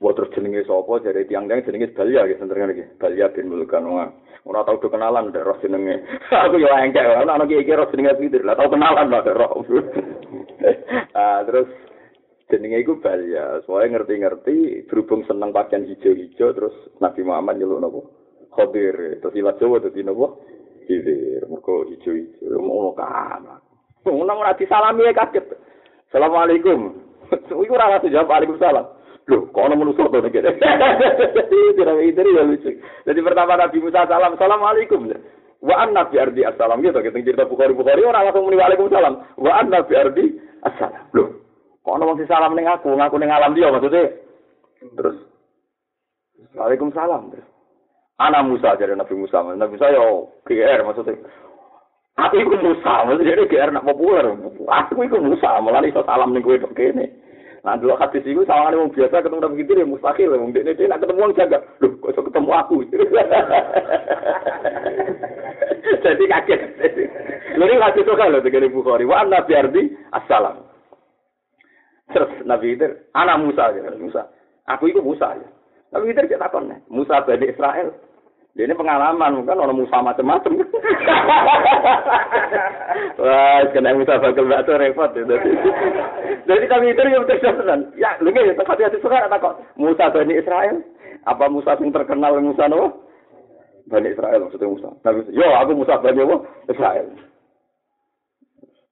Wah terus jenenge sapa jare tiang-tiang jenenge Balya gitu senternya iki. Balya bin Mulkan wah. Ora tau kenalan ndek roh jenenge. <laughs> Aku yo engkek ana ana iki roh jenenge Fidir. Lah tau kenalan lah roh. <laughs> ah terus jenenge iku Balya. Soale ngerti-ngerti berhubung seneng pakaian hijau-hijau terus Nabi Muhammad nyeluk napa? Khadir. Terus ilat Jawa dadi napa? Fidir. Mergo hijau-hijau ngono kan. Ngono ora disalami kaget. Assalamualaikum. <laughs> Iku ora jawab Waalaikumsalam. Loh, kok ana manusa to nek. Tidak itu ya lucu. Jadi pertama Nabi Musa salam, Assalamualaikum. Wa an Nabi Ardi assalam gitu kita cerita Bukhari Bukhari orang langsung muni Waalaikumsalam. Wa an Nabi Ardi assalam. Loh, kok ana wong salam ning aku, ngaku ning alam dia maksudnya. Terus Waalaikumsalam. Terus Anak Musa jadi Nabi Musa. Nabi Musa yo GR maksudnya. Aku iku Musa, maksudnya GR nak populer. Aku iku Musa, malah iso salam ning kowe kene. Nah, dulu hadis itu sama wong biasa ketemu Nabi Khidir ya mustahil. Wong dia dia nak ketemu wong jaga. Loh, kok ketemu aku? <laughs> Jadi kaget. Lalu hadis itu loh dengan Bukhari. Wa Nabi Ardi assalam. Terus Nabi Khidir, anak Musa aja, Musa. Aku itu Musa ya. Nabi cek takon Musa Bani Israel. Dia ini pengalaman, kan orang Musa macam-macam. <laughs> Wah, kena Musa bakal batu repot. Ya. <laughs> Jadi kami itu yang terkesan. Ya, lu nggak ya, tapi hati suka ada kok. Musa Bani Israel. Apa Musa yang terkenal Musa no? Bani Israel maksudnya Musa. Nabi, yo aku Musa Bani apa? Israel.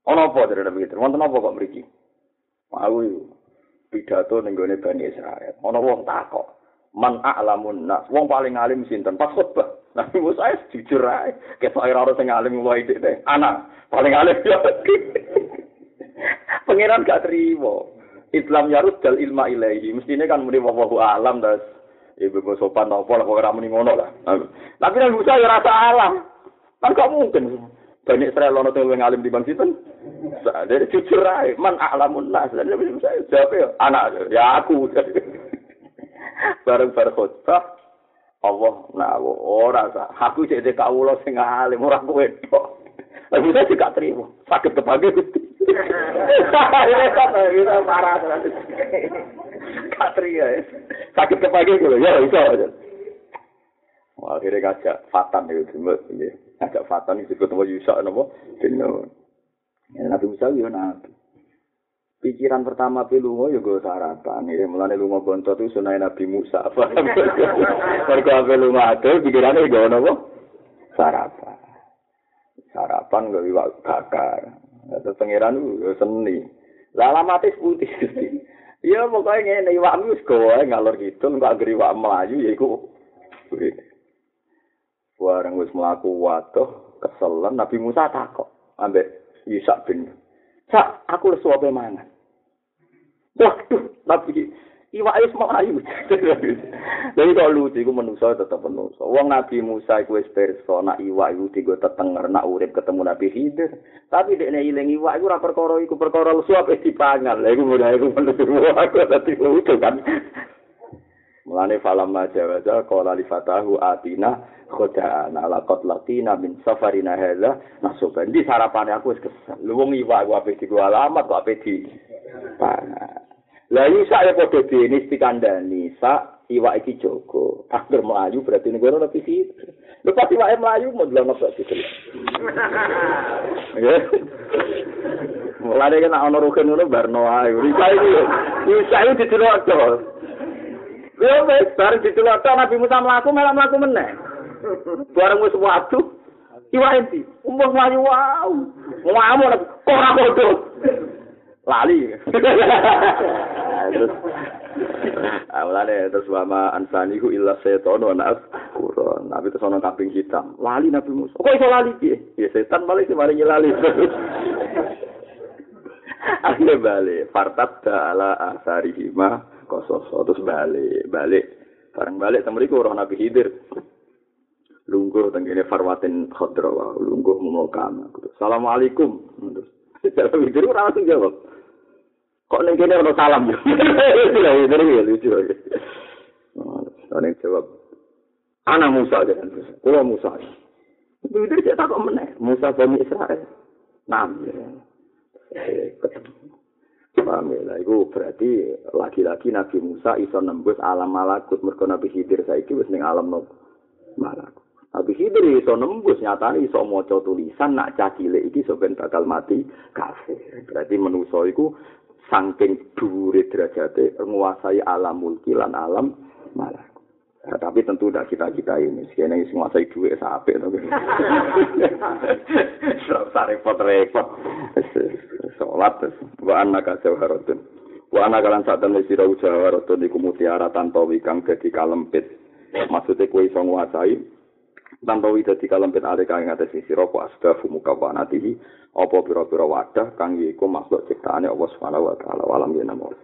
Ono apa dari Nabi itu? Wonten apa kok mriki? Mau pidato ning Bani Israel. Ono wong takok. Man a'lamun. Nas wong paling alim sinten? Pas khotbah Nabi <laughs> Musa es jujur ae. Ketok ora sing alim wae dik anak paling alim. Ya <laughs> pangeran gak terima. Islam yarud dal ilma ilahi mestine kan muni wahu alam das ibu mau sopan apa lah kok ora muni ngono lah. Tapi Nabi Musa ya rasa alam. Kan gak mungkin. Banyak Israel ono tuh yang alim di bang sinten. Jujur ae man a'lamun nas Nabi Musa jawab ya anak ya aku <laughs> bareng bar khotbah Allah nawo ora sa aku cek de kawula sing alim ora kowe tok Lah bisa sih gak terima. Sakit kepagi Gusti. Terus. Gak terima ya. Sakit kepagi gitu. Ya bisa aja. Wah, akhirnya ngajak Fatan itu. Ngajak Fatan itu ketemu Yusa. Nama? Nabi Musa ya nabi. Pikiran pertama pi lunga ya go sarapan ya mulane lunga bontot itu sunah Nabi Musa <laughs> mergo ape lunga ado pikirane go napa sarapan sarapan go iwak bakar Terus pangeran itu seni. Lah alamate putih Gusti. Ya pokoke ngene iwak wis gawe ngalor gitu enggak geri iwak melayu ya iku. Warang wis mlaku waduh keselan Nabi Musa takok ambek Isa bin Sak, aku lesu apa mangan. Waduh, Nabi iwak wis mau ayu. <laughs> Jadi kalau lucu, iku tetap manusia. Wong Nabi Musa iku wis nak iwak iku digo tetenger, nak urip ketemu Nabi Khidir. Tapi dek ne iling iwak iku ora perkara iku perkara lesu apa dipangan. Lah iku mulai iku manusia aku <laughs> dadi lucu kan. <laughs> Mulane falam majawaza qala li fatahu atina khodaan ala qatlatina min safarina hadza nasuban di sarapane aku wis kesel. Lu wong iwak aku ape digo alamat kok ape di Lah isa ya padha dene dikandani sa iwak iki jogo. Akhir melayu berarti ning kono tapi sih. Lu pasti iwak melayu mau delok kok gitu. Mulane kan ana rukun ngono barno ae. Isa iki isa iki didelok Yo wis bareng ditelok Nabi Musa mlaku malah mlaku meneh. Bareng wis waduh. Iwak enti, umur mlayu wow. Ngamuk kok ora padha. Lali. Terus Awalane terus wama ansanihu illa setan wa Quran. Nabi terus ana kambing hitam. Lali Nabi Musa. Kok iso lali piye? Ya setan balik sing maringi lali. Akhirnya balik. Fartat ala asarihima kososo. Terus balik. Balik. Bareng balik temeriku orang Nabi Hidir. Lungguh tenggine farwatin khadra wa lungguh mumokam. Assalamualaikum. Terus <laughs> Dalam Hidir ora langsung jawab. Kok ning kene ono salam yo. Lha Hidir ya lucu. Ana jawab. Ana Musa kan. Kulo Musa. Hidir cek tak kok meneh. Musa Bani Israel. Nam. ketemu. Paham ya? Iku berarti lagi-lagi Nabi Musa iso nembus alam malakut mergo Nabi Khidir saiki wis ning alam malakut. Nabi Khidir iso nembus nyatane iso maca tulisan nak cah cilik iki sampeyan bakal mati kafir. Berarti manusa iku saking dhuwure derajate nguasai alam mulki lan alam malakut. Ya, tapi tentu tidak kita kita ini, sekian yang menguasai duit sampai itu. repot repot. Sholat wa anak kasih harotun. Wa anak kalian saat ini sirau jawarotun iku mutiara tanpa wikang jadi kalempit. Maksudnya kue iso nguasai tanpa wida di kalempit ada kang ngatas siro ku asda fumuka wanatihi apa pira-pira wadah kang yiku makhluk ciptaane Allah Subhanahu wa taala walam yenamo.